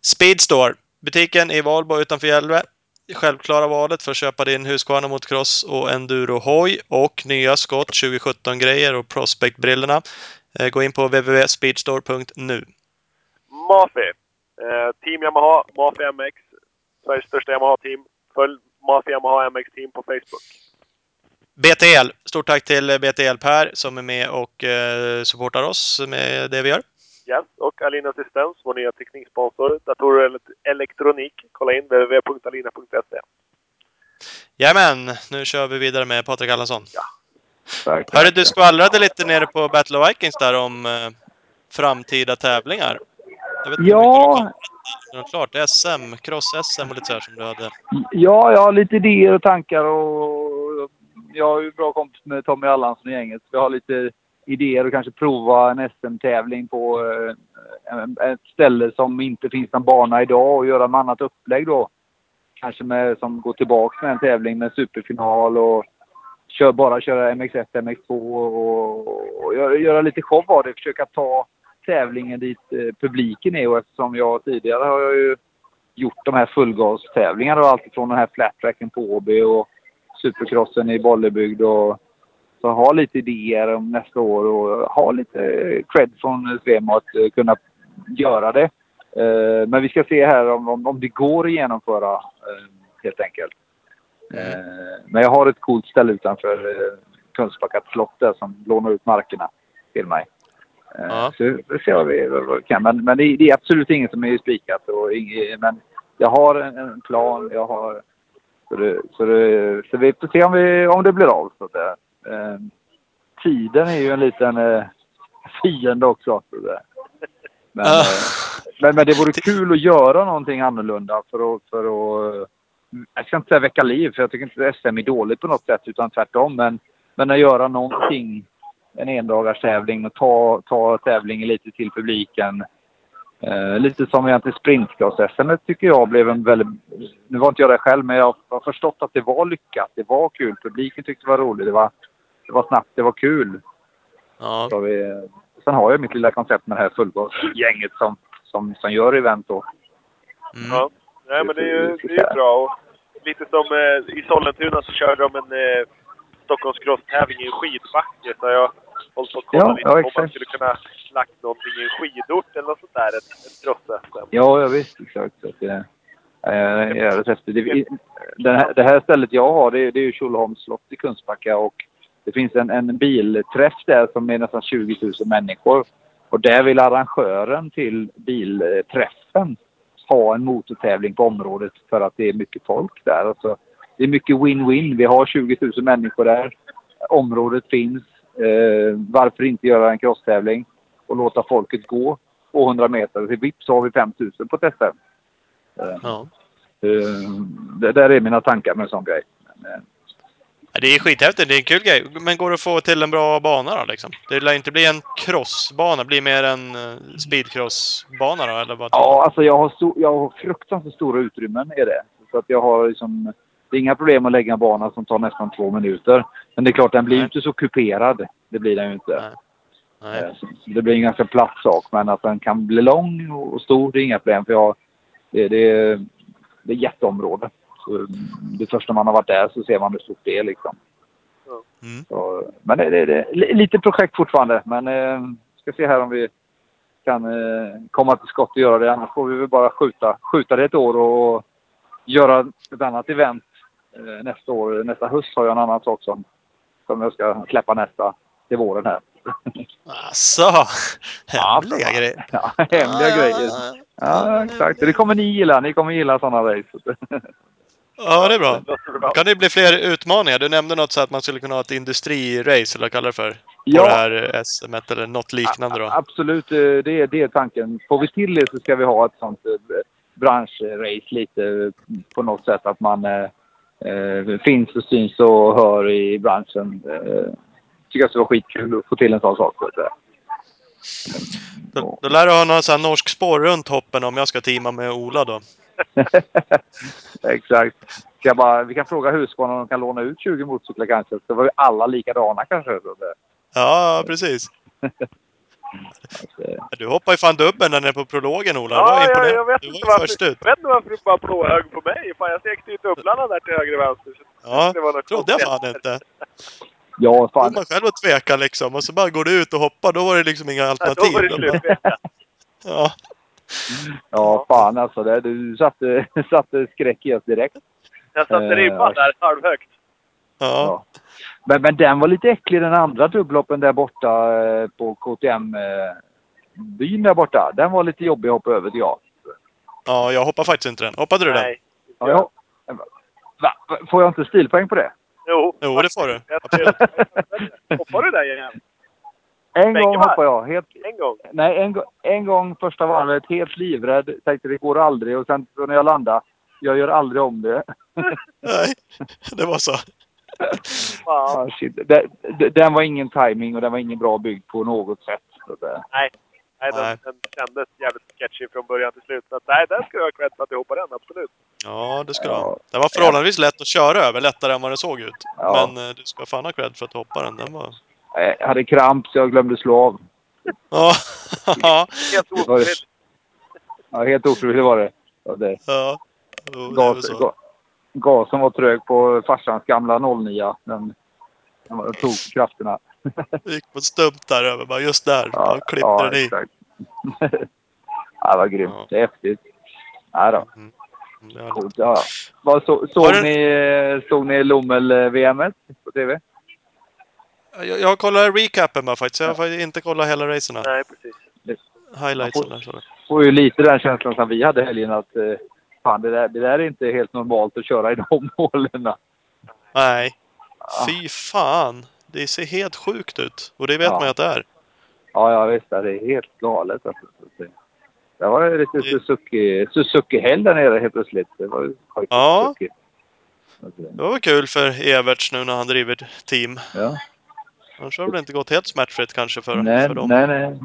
Speedstore. Butiken i Valbo utanför Gällivare. Självklara valet för att köpa din Husqvarna motocross och enduro-hoj och nya Scott 2017-grejer och Prospect-brillorna. Eh, Gå in på www.speedstore.nu. Mafi. Eh, team Yamaha, Mafi MX. Sveriges största Yamaha-team. Följ Mafi Yamaha MX Team på Facebook. BTL. Stort tack till BTL Per som är med och eh, supportar oss med det vi gör. Yes. Och Alina Assistens, vår nya tekniksponsor. Datorer och ele- elektronik. Kolla in www.alina.se. Jajamän, nu kör vi vidare med Patrik Allansson. Tack. Hörru, du skvallrade lite nere på Battle of Vikings där om eh, framtida tävlingar. Jag vet inte hur Ja. mycket berätta. Något klart SM, cross-SM och lite så här som du hade. Ja, jag har lite idéer och tankar och jag är ju bra kompis med Tommy Allansson i gänget. Jag har lite idéer och kanske prova en SM-tävling på eh, ett ställe som inte finns någon bana idag och göra något annat upplägg då. Kanske med, som går tillbaka med en tävling med superfinal och kör, bara köra MX1, MX2 och, och göra, göra lite show av det. Försöka ta tävlingen dit eh, publiken är och eftersom jag tidigare har jag ju gjort de här fullgastävlingarna och allt från den här flattracken på Åby och supercrossen i Bollebygd och så har lite idéer om nästa år och ha lite cred från Svemo att eh, kunna göra det. Eh, Men vi ska se här om, om, om det går att genomföra eh, helt enkelt. Eh, Men jag har ett coolt ställe utanför Kungsbacka slott där som lånar ut markerna till mig. Ja. Så vi får se vad vi, vad vi kan. Men, men det, det är absolut inget som är spikat. Och ing- men jag har en, en plan. Jag har, så, det, så, det, så vi får se om, vi, om det blir av. Så säga. Eh, tiden är ju en liten eh, fiende också. Men, eh, men, men det vore kul att göra någonting annorlunda för att, för att eh, jag ska inte säga väcka liv, för jag tycker inte att SM är dåligt på något sätt, utan tvärtom. Men, men att göra någonting, en endagarstävling och ta, ta tävlingen lite till publiken. Eh, lite som egentligen sprintcross-SM tycker jag blev en väldigt... Nu var inte jag där själv, men jag har förstått att det var lyckat. Det var kul. Publiken tyckte det var roligt. Det var, det var snabbt. Det var kul. Ja. Så vi, sen har jag mitt lilla koncept med det här fullgasgänget som, som, som gör event då. Mm. Ja. Nej, men det är ju det är bra. Och lite som eh, i Sollentuna så körde de en eh, Stockholmscross-tävling i en skidbacke. Så jag hållit på att kolla Ja, lite ja, på om man skulle kunna lagt någonting i en skidort eller något sånt där. Ett, ett cross-SM. Ja, jag visst. Exakt. Så att, eh. Det, det, här, det här stället jag har, det, är- det är ju Tjolöholms slott i Kungsbacka och det finns en, en bilträff där som är nästan 20 000 människor. Och där vill arrangören till bilträffen ha en motortävling på området för att det är mycket folk där. Alltså, det är mycket win-win. Vi har 20 000 människor där. Området finns. Eh, varför inte göra en crosstävling och låta folket gå 200 meter? Till vips har vi 5 000 på testet. Eh, Ja. eh, det där är mina tankar med en sån grej. Men, eh, Det är skithäftigt. Det är en kul grej. Men går det att få till en bra bana då liksom? Det lär inte bli en crossbana. Det blir mer en eh, speedcrossbana då, eller vad? Ja, alltså jag har, stor, jag har fruktansvärt stora utrymmen är det. Så att jag har liksom, det är inga problem att lägga en bana som tar nästan två minuter. Men det är klart, den blir ju inte så kuperad. Det blir den ju inte. Nej. Nej. Eh, Det blir en ganska platt sak, men att den kan bli lång och stor, det är inga problem. För jag, det, det, det är jätteområde. Så det första man har varit där så ser man hur stort det är liksom. Mm. Så, men det, det, det lite projekt fortfarande. Men eh, ska se här om vi kan eh, komma till skott och göra det. Annars får vi väl bara skjuta, skjuta det ett år och göra ett annat event eh, nästa år. Nästa höst har jag en annan sak som, som jag ska släppa nästa till våren här. Asså! Hemliga Ja, grejer. Ja, hemliga grejer. Ja, exakt. Det kommer ni gilla. Ni kommer gilla sådana race. Ja, det är bra. det bra. Kan det bli fler utmaningar? Du nämnde något så att man skulle kunna ha ett industrirace, eller vad kallar det för? På Ja. det här SM eller något liknande då? Absolut, eh, det är, det är tanken. Får vi till det så ska vi ha ett sånt eh, branschrace lite eh, på något sätt. Att man eh, eh, finns och syns och hör i branschen. Eh, tycker jag skulle vara skitkul att få till en sån sak. Så att. Då, då lär du ha någon sån här norsk spår runt hoppen om jag ska teama med Ola då. Exakt. Ska jag bara, vi kan fråga Husqvarna om de kan låna ut 20 motorcyklar kanske. Så var vi alla likadana kanske. Så det, Ja, precis. att, Du hoppar ju fan dubbeln när ni är på prologen Ola. Ja, var jag, vet du var ju varför, först ut. jag vet inte varför du bara blåögd på mig. Fan, jag stekte ju dubblarna där till höger och vänster. Så Ja, det var något trodde jag fan inte. ja, fan. man själv och tveka liksom. Och så bara går du ut och hoppar. Då var det liksom inga Ja, alternativ. Då var det slut. Ja. Ja, fan alltså. Det, du satte, satte skräck i oss direkt. Jag satte Eh, ribban där halvhögt. Ja. Ja. Men, men den var lite äcklig den andra dubbloppen där borta eh, på KTM-byn där borta. Den var lite jobbig att hoppa över tycker jag. ja, jag hoppar faktiskt inte den. Hoppade du den? Nej. Ja, ja. Va? Va? Får jag inte stilpoäng på det? Jo. Jo, det får du. Jag Hoppar du där igen? En Bägge gång hoppade jag. Helt, En gång? nej, en, en gång första varvet helt livrädd. Tänkte det går aldrig och sen så när jag landade. Jag gör aldrig om det. Nej, det var så. Ah, shit. Den, den var ingen timing och den var ingen bra byggd på något sätt. Nej. Nej, den, Nej. den kändes jävligt sketchy från början till slut. Så att, nej, den ska jag ha cred för att jag hoppade den, absolut. Ja, det ska du Ja. ha. Den var förhållandevis lätt att köra över. Lättare än vad det såg ut. Ja. Men eh, du ska fan ha cred för att du hoppade den. Den var... eh, jag hade kramp så jag glömde slå av. Ja. Ja. Helt det. ofrivilligt. Ja, helt ofrivilligt var det. Ja, det. ja. Jo, det Gas, ga, gasen var trög på farsans gamla 09. Den, den tog krafterna. gick på ett stump där över. Bara just där. Ja, klippte ja, den i. exakt. ja, det var grymt. Ja. Det är häftigt. Ja, då. Mm, det är Coolt, ja. Vad så, såg, Var det- ni, såg ni Lommel-VM på TV? Jag, jag kollar recapen bara faktiskt. Jag har inte kollat hela racerna. Nej, precis. Highlightsen där. Så. får ju lite den känslan som vi hade helgen att eh, fan, det, där, det där är inte helt normalt att köra i de målen. Nej. Ja. Fy fan. Det ser helt sjukt ut. Och det vet Ja. man ju att det är. Ja, ja visst. Det är helt galet. Alltså. Det- var ju lite Det- Suzuki, Suzuki-helg där nere helt plötsligt. Det var ju Ja. Suzuki. Det var kul för Everts nu när han driver team. Ja. Annars har det väl inte gått helt smärtfritt kanske för, nej, för dem. nej, nej.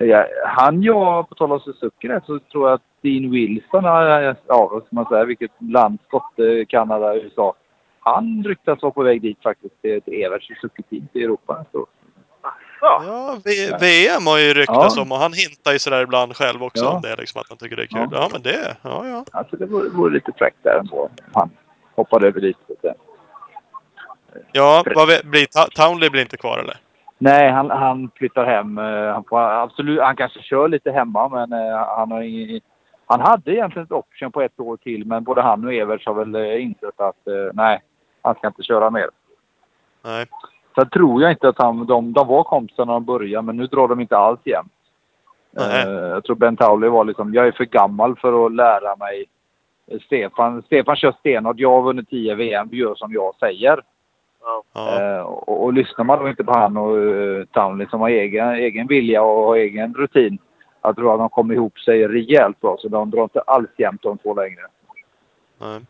Ja, han jag, på tal om Suzuki där, så tror jag att Dean Wilson, ja vad ska man säga, vilket land, skotte, Kanada, USA. Han ryktas vara på väg dit faktiskt, till, till Everts Suzuki-team till Europa. Så. Ja. Ja, v- VM har ju ryktats Ja. om och han hintar ju sådär ibland själv också Ja. om det. Liksom, att han tycker det är kul. Ja. Ja, men det. Ja, ja. Alltså det vore, vore lite fräckt där ändå. Han hoppade över dit. Säga. Ja, vi- blir, Townley blir inte kvar eller? Nej, han, han flyttar hem. Eh, Han, får, absolut, han kanske kör lite hemma, men eh, han har ingen, Han hade egentligen ett option på ett år till, men både han och Everts har väl eh, insett att nej, han ska inte köra mer. Nej. Sen tror jag inte att han, de, de var kompisar när de började, men nu drar de inte alls jämnt. Eh, jag tror Ben Tauli var liksom, jag är för gammal för att lära mig. Stefan, Stefan kör stenhårt. Jag har vunnit 10 VM, gör som jag säger. Ja. Eh, och, och lyssnar man då inte på han och uh, Townley som har egen, egen vilja och har egen rutin. Jag tror att de kommer ihop sig rejält bra. Så de drar inte alls jämnt de två längre. Nej.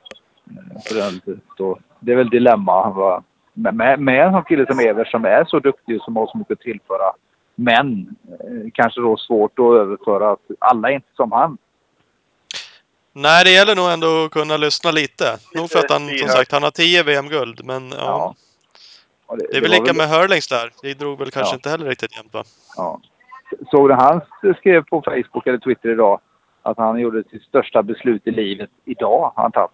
Så det, är väl dilemma. Va? Med, med, en sån kille som Evers som är så duktig och som har så mycket att tillföra. Men eh, kanske då svårt att överföra att alla är inte som han. Nej, det gäller nog ändå att kunna lyssna lite. Nog för att han, som sagt, han har 10 VM-guld, men ja. Ja. Och Det är väl lika med Hurlings där. Det drog väl kanske Ja. inte heller riktigt jämnt va? Ja. Såg du han skrev på Facebook eller Twitter idag att han gjorde sitt största beslut i livet idag, han tagit.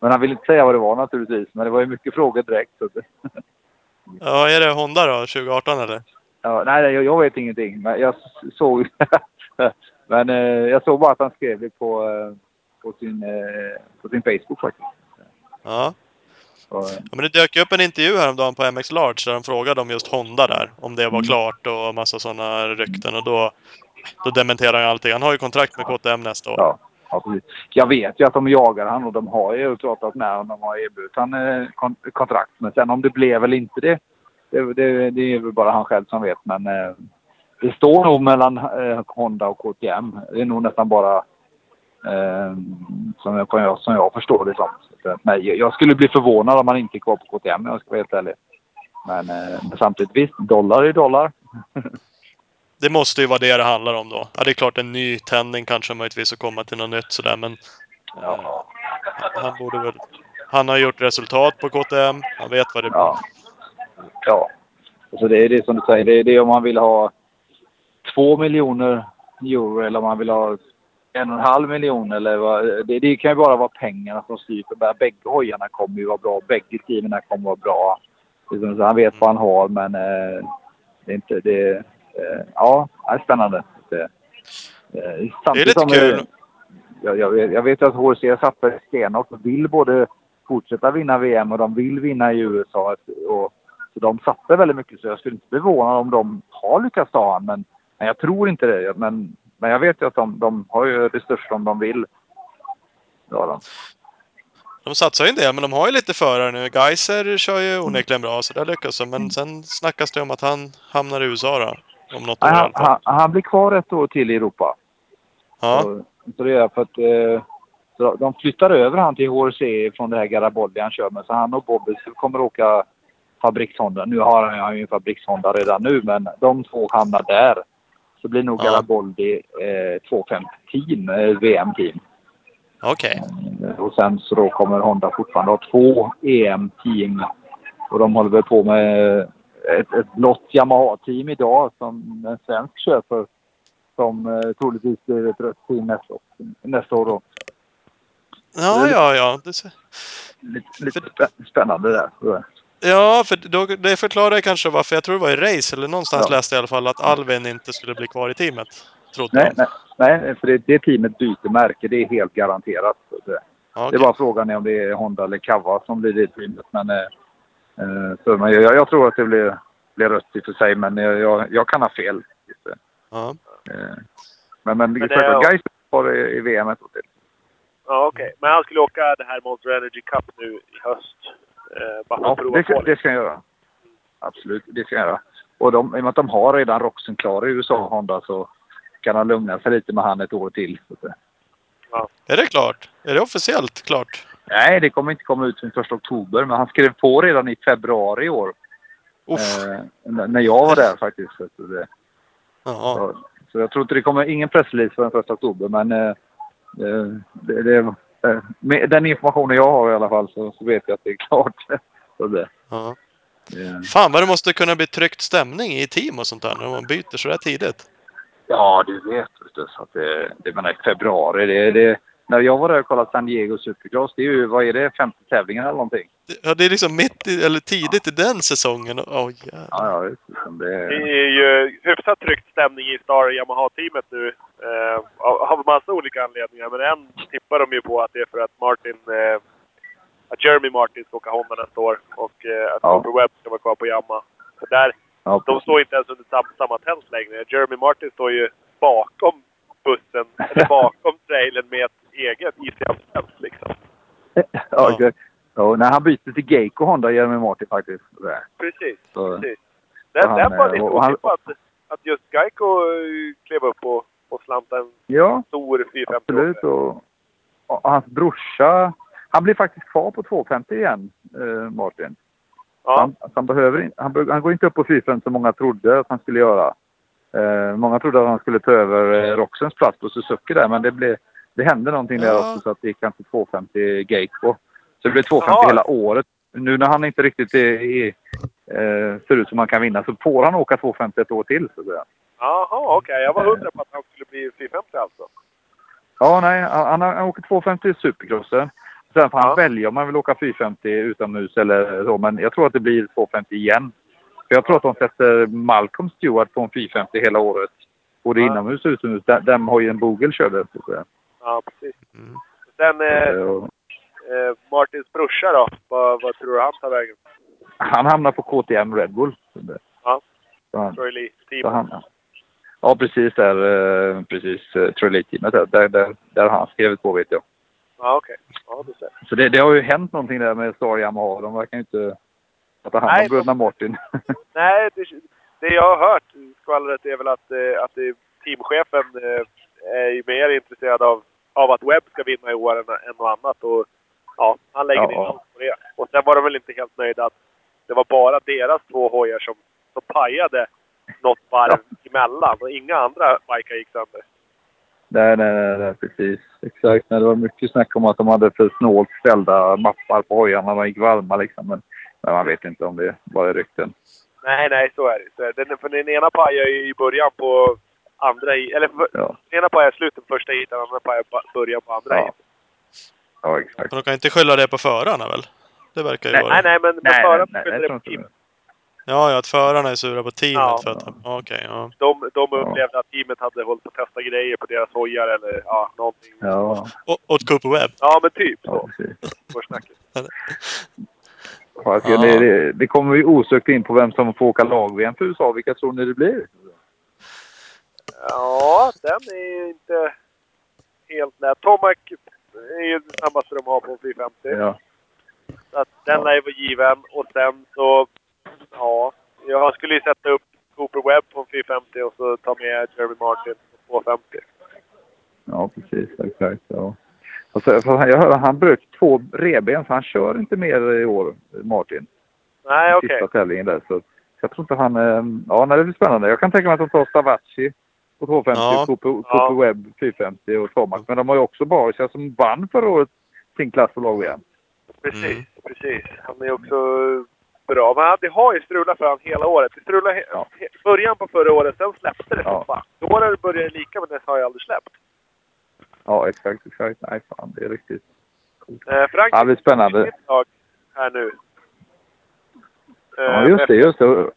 Men han ville inte säga vad det var naturligtvis, men det var ju mycket frågor direkt. Så Ja, är det Honda då? 2018 eller? ja, nej, jag, jag vet ingenting. Men jag såg, men, eh, jag såg bara att han skrev det på, eh, på, sin, eh, på sin Facebook faktiskt. Ja. Eh, ja. Men det dök upp en intervju häromdagen på MX Large där de frågade om just Honda där. Om det var Mm. klart och massa sådana rykten och då, då dementerar han allting. Han har ju kontrakt med KTM nästa år. ja, ja. Jag vet ju att de jagar han och de har ju pratat med honom. Har erbjudit han eh, kon kontrakt. Men sen om det blev eller inte det, det, det, det är väl bara han själv som vet. Men det står nog mellan Honda och KTM. Det är nog nästan bara som, jag, som jag förstår det som. Så, att, nej, jag skulle bli förvånad om han inte är kvar på KTM om jag ska vara helt ärlig. Men, eh, men samtidigt visst, dollar är dollar. Det måste ju vara det det handlar om då. Ja, det är klart en ny tändning kanske möjligtvis att komma till något nytt sådär men Ja. han borde väl... Han har gjort resultat på KTM. Han vet vad det Ja. Ja. Så det är det som du säger. Det är det om man vill ha två miljoner euro eller om man vill ha en och en halv miljon eller vad. Det, det kan ju bara vara pengarna som styr. För bägge hojarna kommer ju vara bra. Bägge teamen kommer vara bra. Säger, Han vet vad han har men eh, det är inte... Det, eh, ja, det är spännande. Det, eh, Det är lite som, kul. eh, jag, jag, vet, jag vet att HRC satsar stenhårt och vill både fortsätta vinna VM och de vill vinna i USA. Och, så de satsar väldigt mycket så jag skulle inte bli förvånad om de har lyckats ta han. Men, men jag tror inte det. Men, men jag vet ju att de, de har ju resurser om de vill. Ja, de. De satsar ju en del, men de har ju lite förare nu. Geiser kör ju onekligen bra, så där lyckas de. Men sen snackas det om att han hamnar i USA då. Om något år han, han, han blir kvar ett år till i Europa. Ja, Så, så det är för att eh, så de flyttar över han till HRC från det här Garibaldi han kör med. Så han och Bobby kommer åka fabrikshonda. Nu har han ju en fabrikshonda redan nu, men de två hamnar där. Så blir nog Ja. Garibaldi eh, 250 team, eh, VM-team. okej. Eh, Och sen så då kommer Honda fortfarande ha två EM-team. Och de håller väl på med ett, ett blått Yamaha-team idag som en svensk köper. Som eh, troligtvis blir ett rött team nästa, år- nästa år då. Ja, ja, ja. Det, ser- Lite, lite spä- spännande där. Ja, för då, det förklarar kanske varför. Jag tror det var i race, eller någonstans Ja. läste jag i alla fall, att Alvin inte skulle bli kvar i teamet. Trodde Nej, nej, nej, för det, det teamet byter märke. Det är helt garanterat. Så det, Ja, det bara frågan är om det är Honda eller Kawa som blir det teamet. Men, eh, eh, så, men jag, jag tror att det blir, blir rött i och för sig, men jag, jag, jag kan ha fel. Det. Ja. Eh, Men, men, det självklart, är- Gais var i, i VM ett år till. Ja, okej. Men han skulle åka det här Monster Energy Cup nu i höst. Eh, bara Ja, att prova det, ska, på det ska jag göra. Absolut, det ska jag göra. Och de, i och med att de har redan Roxen klar i USA, Honda, så kan han lugna sig lite med han ett år till. Eh, Är det klart? Är det officiellt klart? Nej, det kommer inte komma ut förrän första oktober, men han skrev på redan i februari i år. Eh, när jag var där faktiskt. Så, det, Ja. så, så jag tror inte det kommer ingen pressrelease förrän första oktober, men eh, eh, det, det, med den informationen jag har i alla fall så, så vet jag att det är klart. så det, ja. det, Fan vad det måste kunna bli tryckt stämning i team och sånt där när man byter så där tidigt. Ja, du vet. så att det, det menar, februari. Det, det, när jag var där och kollade San Diego Supercross, det är ju, vad är det, 50 tävlingar eller någonting? Det- Ja, det är liksom mitt i, eller tidigt i den säsongen. Åh jävlar. Ja, ja, just det. Som Det är ju hyfsat tryckt stämning i Star Yamaha-teamet nu. Eh, av, massa olika anledningar. Men en tippar de ju på att det är för att Martin... Eh, att Jeremy Martin ska åka Honda nästa år. Och eh, att Ja. Cooper Webb ska vara kvar på Yamaha. Där, ja, de står inte ens under sam, samma tält längre. Jeremy Martin står ju bakom bussen, eller bakom trailern med ett eget ICM liksom. ja, okay. ja, när han byter till Geico Honda, Jeremy Martin faktiskt. Precis, Så- precis. Den, han, den var lite och han- otippat att just Geico eh, klev upp och, och slantade en Ja, stor 450 absolut. Och, och hans brorsa, han blir faktiskt kvar på 250 igen, eh, Martin. Ja, Han, han, behöver, han, han går inte upp på 450 som många trodde att han skulle göra. Eh, många trodde att han skulle ta över eh, Roxens plats på Suzuki där, men det, blev, det hände någonting där Ja. också så att det gick han till 250 Geico. Så det blev 250 Jaha. hela året. Nu när han inte riktigt är, är, eh, ser ut som han kan vinna så får han åka 250 ett år till. Så att säga. jaha okej. Jag var hundra på att han skulle bli 450 alltså. Ja, nej, han, han, han åker 250 i Supercrossen. Sen får han Ja. välja om han vill åka 450 utomhus eller så. Men jag tror att det blir 250 igen. För jag tror att de sätter Malcolm Stewart på en 450 hela året. Både Ja. inomhus och utomhus. Den, den har ju en Bogle körde. Ja, precis. Mm. Sen eh, Eh, och eh, Martins brorsa då? Vad, vad tror du han tar vägen? Han hamnar på KTM Red Bull. Ja. Troy Lee så team. han, ja, precis där. eh, Precis. Uh, Trolley-teamet där. Där, där. där har han skrivit på vet jag. Ja, okej. Ja, du ser. Så det, det har ju hänt någonting där med Star Yamaha. De verkar ju inte ta hand Nej, om bröderna Martin. Nej, det, det jag har hört, skvallret, är väl att, eh, att teamchefen eh, är ju mer intresserad av, av att Webb ska vinna i år än, än något annat. Och, ja, han lägger Ja. in allt på det. Och sen var de väl inte helt nöjda att det var bara deras två hojar som, som pajade något varv emellan och inga andra bikar gick sönder. Nej, nej, nej, nej, precis. Exakt. Nej, det var mycket snack om att de hade för snålt ställda mappar på hojarna de gick varma liksom. Men, men man vet inte om det bara är rykten. Nej, nej, så är det. Så är det. Den, för den ena pajar ju i början på andra i, Eller för, Ja, den ena pajar i slutet på första hit, den andra pajar i början på andra Ja. hit. ja exakt. Men de kan inte skylla det på förarna väl? Det verkar ju Nej, vara... nej, nej, men, men förarna skyller det på tror inte team. det. Ja, ja, att förarna är sura på teamet Ja. för att... Ja. Okej, ja. De, de Ja. upplevde att teamet hade hållit på att testa grejer på deras hojar eller ja, någonting. Ja, Och, åt Cooper Webb. Ja, men typ ja så. Går snacket. Fast Ja. det, det, det kommer ju osökt in på vem som får åka lag-VM för USA. Vilka tror ni det blir? Ja, den är ju inte helt lätt. Tomac är ju det snabbaste de har på en 450. Ja. Så att den Ja. lär ju vara given. Och sen så... Ja, jag skulle ju sätta upp Cooper Webb på en 450 och så ta med Jeremy Martin på 250. Ja, precis. Exakt. Ja. Och så, för han- jag hörde att han bröt två reben, så han kör inte mer i år, Martin. Nej, okej. Sista tävlingen där. Så jag tror inte han... eh, Ja, nej, det blir spännande. Jag kan tänka mig att de tar Stavaci på 250 Ja. och Cooper, Ja. Webb 450 och Tomac. Men de har ju också Barisha som vann förra året sin klass på lag-VM. Precis, Mm. precis. Han är också bra. Men det har ju strulat för honom hela året. Det strulade Ja. början på förra året, sen släppte det Ja. som fan. Då har det börjat lika, men det har jag aldrig släppt. Ja, exakt, exakt. Nej, fan, det är riktigt coolt. Eh, Frankrike Ja, det blir spännande. här nu. Eh, Ja, just det, just det.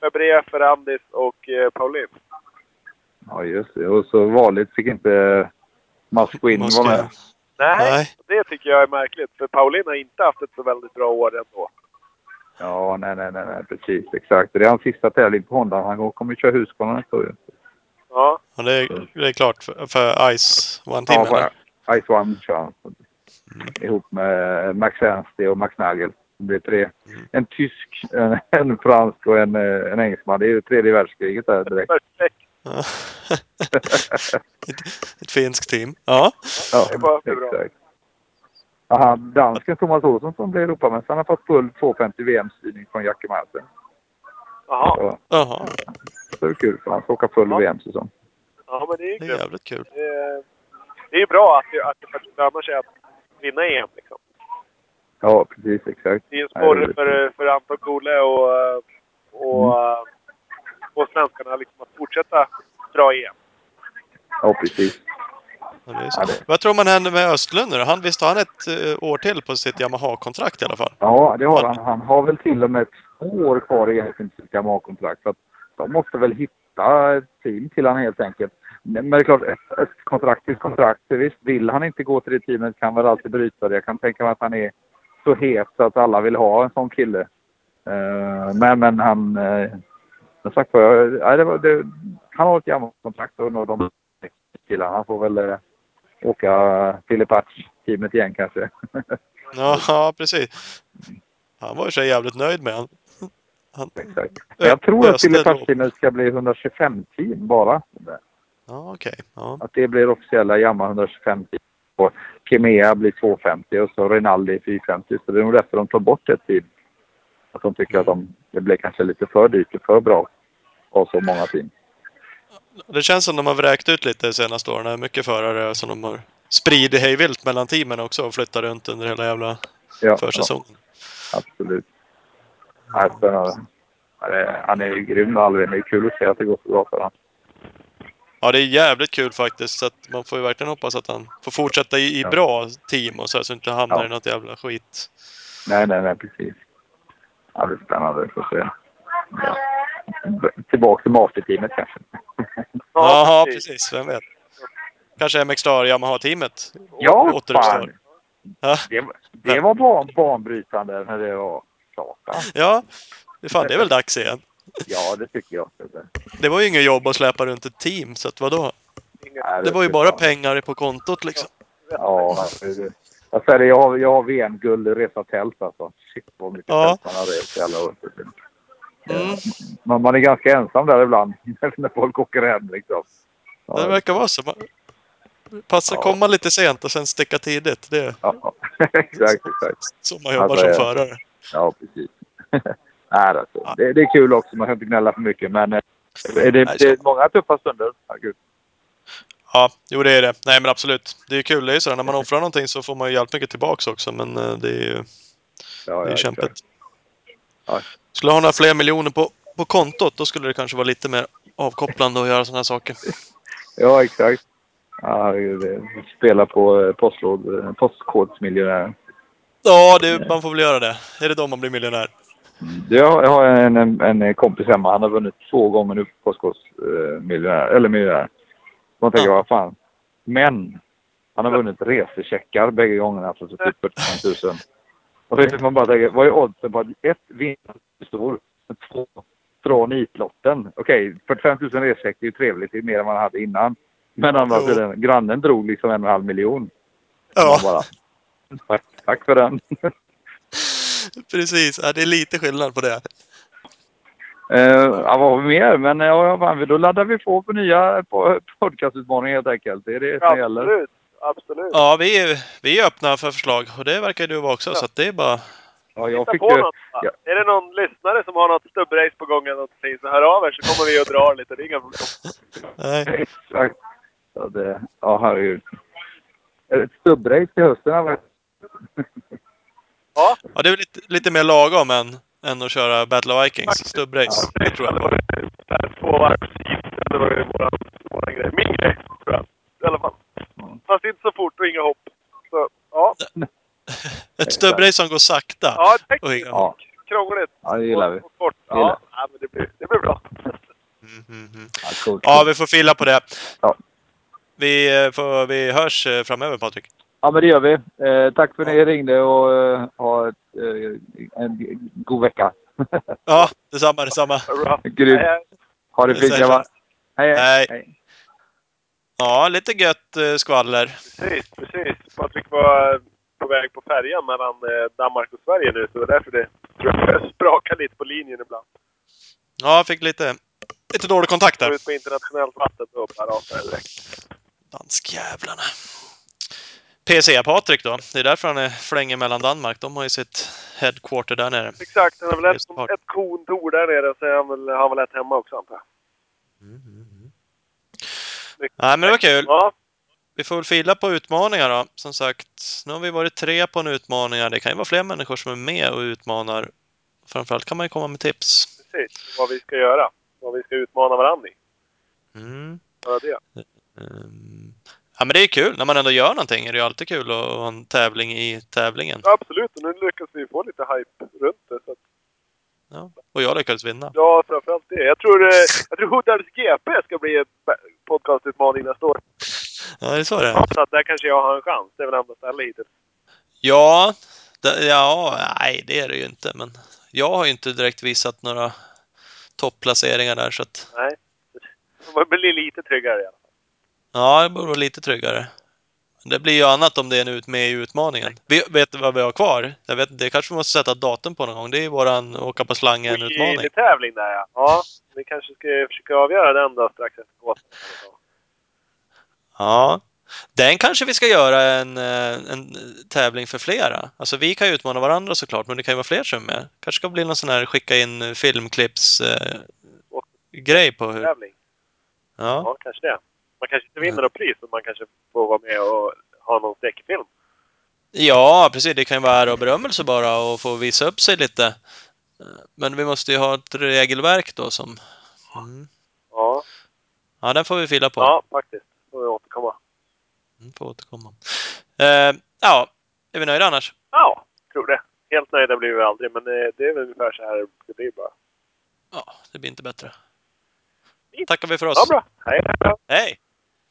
Fabre, Ferrandis och eh, Paulin. Ja, just det. Och så vanligt fick inte Masquin Måste- vara med. Nej, Nej. det tycker jag är märkligt. För Paulin har inte haft ett så väldigt bra år ändå. Ja, nej, nej, nej, nej, precis. Exakt. Det är hans sista tävling på Honda. Han kommer ju köra Husqvarna nästa år. Ja, Ja, det, är, det är klart för, för Ice One-timmen. Ja, på Ice One kör han. Ihop med Max Ernsti och Max Nagel. Det blir tre. En tysk, en, en fransk och en, en engelsman. Det är ju tredje världskriget där direkt. ett, ett finskt team. Ja. Ja, Det är bara för bra. exakt. Ja, han, dansken Thomas Olsson som blev Europamästare, han har fått full 250 VM-styrning från Jackie Martin. Jaha. Så, Jaha. så det är kul för han ska åka full Ja. VM-säsong. Ja, men det är ju Det är grymt. jävligt kul. Det är- Det är ju bra att det, att det faktiskt lönar sig att vinna EM. Liksom. Ja, precis. Exakt. Det är en sporre för, för Anton Kole och, eh, och, Mm. eh, och svenskarna liksom att fortsätta dra EM. Ja, precis. Ja. Ja, det- Vad tror man händer med Östlund nu? Han, visst har han ett eh, år till på sitt Yamaha-kontrakt i alla fall? Ja, det har han. Han har väl till och med två år kvar egentligen till sitt kontrakt. Så att de måste väl hitta ett team till han helt enkelt. Men det är klart, ett, kontrakt till kontrakt. Visst, vill han inte gå till det teamet kan väl alltid bryta det. Jag kan tänka mig att han är så het så att alla vill ha en sån kille. Eh, men, men han... Uh, som sagt var, nej, det, var, det han har ett gammalt kontrakt och de killarna. Han får väl eh, åka Philip Hutch-teamet igen kanske. Ja, precis. Han var ju så jävligt nöjd med honom han Exakt. Jag tror att. Hutch-teamet ska bli 125 team bara. Ja, okej. Ja. Att det blir officiella Yamaha 125 team. Och Kimea blir 250 och så Rinaldi 450. Så det är nog därför de tar bort ett team. Att de tycker att de, det blir kanske lite för dyrt och för bra. Och så många team. Det känns som de har vräkt ut lite de senaste åren. Mycket förare som de har spridit hejvilt mellan teamen också och flyttat runt under hela jävla Ja, ja försäsongen. absolut. Ja, spännande. Han är ju grym Alvin. Det är kul att se att det går så bra för honom. Ja, det är jävligt kul faktiskt. Så man får ju verkligen hoppas att han får fortsätta i, i bra team och så, här, så inte hamnar Ja. i något jävla skit. Nej, nej, nej, precis. Ja, det är spännande. Vi får se. Ja. Tillbaka till masterteamet kanske. Ja, precis. Vem vet? Kanske MX Star Yamaha-teamet Ja, fan. Ja. Det, det var ban, banbrytande när det var klart. va? Ja, det, fan, det är väl dags igen. Ja, det tycker jag. Det var ju ingen jobb att släpa runt ett team, så att vadå? Nej, Det var ju bara pengar på kontot liksom. Ja, jag säger det, jag har, jag har VM-guld i resa tält alltså. Shit vad mycket Ja. tält man har rest i alla år. Mm. Man, man är ganska ensam där ibland när folk åker hem liksom. Ja, Det verkar vara så. Man- Passa Ja. komma lite sent och sen sticka tidigt. Det ja, exakt, exakt. så man jobbar Alltså, som ja. förare. Ja, precis. Nej, alltså, det, det är kul också. Man kan inte gnälla för mycket. Men eh, det, det, det är många tuffa stunder. Herregud. Ja, jo det är det. Nej men absolut. Det är kul. Det är ju så när man offrar någonting så får man ju jävligt mycket tillbaks också. Men eh, det är ju Ja, det är ja, ju exakt. kämpigt. Ja. Skulle ha några fler miljoner på, på kontot, då skulle det kanske vara lite mer avkopplande att göra sådana här saker. Ja, exakt. Ja, Spela på eh, postlåd, postkodsmiljonären. Ja, det, man får väl göra det. Är det då man blir miljonär? Har, jag har en, en, en kompis hemma. Han har vunnit två gånger nu Postkodmiljonär. Eller miljonär. Man tänker, Ja. vad fan. Men han har vunnit resecheckar bägge gångerna. Alltså så typ 45 000. Och är man bara tänker, vad är oddsen på att ett vinna stor, men två från nitlotten? Okej, 45 000 resecheck det är ju trevligt. Det är mer än man hade innan. Men andra sidan, grannen drog liksom en och en halv miljon. Ja, bara, tack, tack för den. precis. Ja, det är lite skillnad på det. Uh, ja, vad har vi mer? Men eh, ja, fan, då laddar vi på för nya po- podcastutmaningar helt enkelt. Det är det som gäller. Absolut. Absolut. Ja, vi är, vi är öppna för förslag och det verkar du vara också. Så att det är bara... Ja, jag Hitta fick på ju... ja. Är det någon lyssnare som har något stubbrace på gång eller någonting så hör av er så kommer vi och drar lite. Det är inga problem. Nej. Exakt. Ja, det, ja herregud. Är det ett stubbrace till hösten eller? Ja, Ja, det är lite, lite mer lagom än, än att köra Battle of Vikings. Stubbrace. Det tror jag på. två varv. Det var ju våran, våran grej. Min grej, tror jag. I alla fall. Fast inte så fort och inga hopp. Så, ja. Ett stubbrace som går sakta. Ja, ett Och inga- tekniskt Ja, krångligt. ja det gillar vi. Och, och gillar Ja, ja men det blir, det blir bra. Mm, mm, mm. Ja, coolt. Ja, vi får fila på det. Ja. Vi, eh, får, vi hörs eh, framöver, Patrik. Ja, men det gör vi. Eh, tack för att ni ringde och eh, ha ett, eh, en god vecka. Ja, detsamma, detsamma. Grymt. Eh, Ha det fint grabbar. Hej, Hej. hej. Ja, lite gött eh, skvaller. Precis, precis. Patrik var på väg på färjan mellan eh, Danmark och Sverige nu, så det var därför det tror jag började spraka lite på linjen ibland. Ja, fick lite, lite dålig kontakt där. ut på internationellt vatten och bara rasa direkt. Danskjävlarna. PC-Patrik då. Det är därför han är flänger mellan Danmark. De har ju sitt headquarter där nere. Exakt, han har väl ett, ett kontor där nere, så han väl, har väl ett hemma också antar jag. Nej, men det var kul. Ja, Vi får väl fila på utmaningar då. Som sagt, nu har vi varit tre på en utmaning. Det kan ju vara fler människor som är med och utmanar. Framförallt kan man ju komma med tips. precis. Vad vi ska göra. Vad vi ska utmana varandra i. Mm. Bara det. Ehm, Ja, men det är kul. När man ändå gör någonting är det ju alltid kul att ha en tävling i tävlingen. Ja, absolut, och nu lyckas vi få lite hype runt det. Så att, Ja. Och jag lyckades vinna. ja, framförallt det. Jag tror, eh, jag tror Hoodals GP ska bli en podcastutmaning nästa år. Ja, det är så det är. Ja, så att där kanske jag har en chans. Det är väl enda stället hittills. Ja, det, ja, nej det är det ju inte. Men jag har ju inte direkt visat några topplaceringar där så att... Nej. Man blir lite tryggare i alla fall. Ja, det borde vara lite tryggare. Det blir ju annat om det är med i utmaningen. Vi, vet du vad vi har kvar? Jag vet, det kanske vi måste sätta datum på någon gång. Det är ju våran åka på slangen-utmaning. tävling där ja. Ja, vi kanske ska försöka avgöra den då strax efter gåsen. Ja. Den kanske vi ska göra en, eh, en tävling för flera. Alltså vi kan ju utmana varandra såklart, men det kan ju vara fler som är med. kanske ska bli någon sån här skicka in filmklipps eh, grej på hur... Tävling. Ja. Ja, kanske det. Man kanske inte vinner något pris, men man kanske får vara med och ha någon skräckfilm. ja, precis. Det kan ju vara ära och berömmelse bara och få visa upp sig lite. Eh, Men vi måste ju ha ett regelverk då som... Mm. Ja, Ja, den får vi fylla på. ja faktiskt. Får vi återkomma. Mm, får återkomma. Eh, ja, är vi nöjda annars? Ja, tror det. Helt nöjda blir vi aldrig, men det, det är väl ungefär så här det blir bara. Ja, det blir inte bättre. Tackar vi för oss. Ja, bra. Hej. Hej!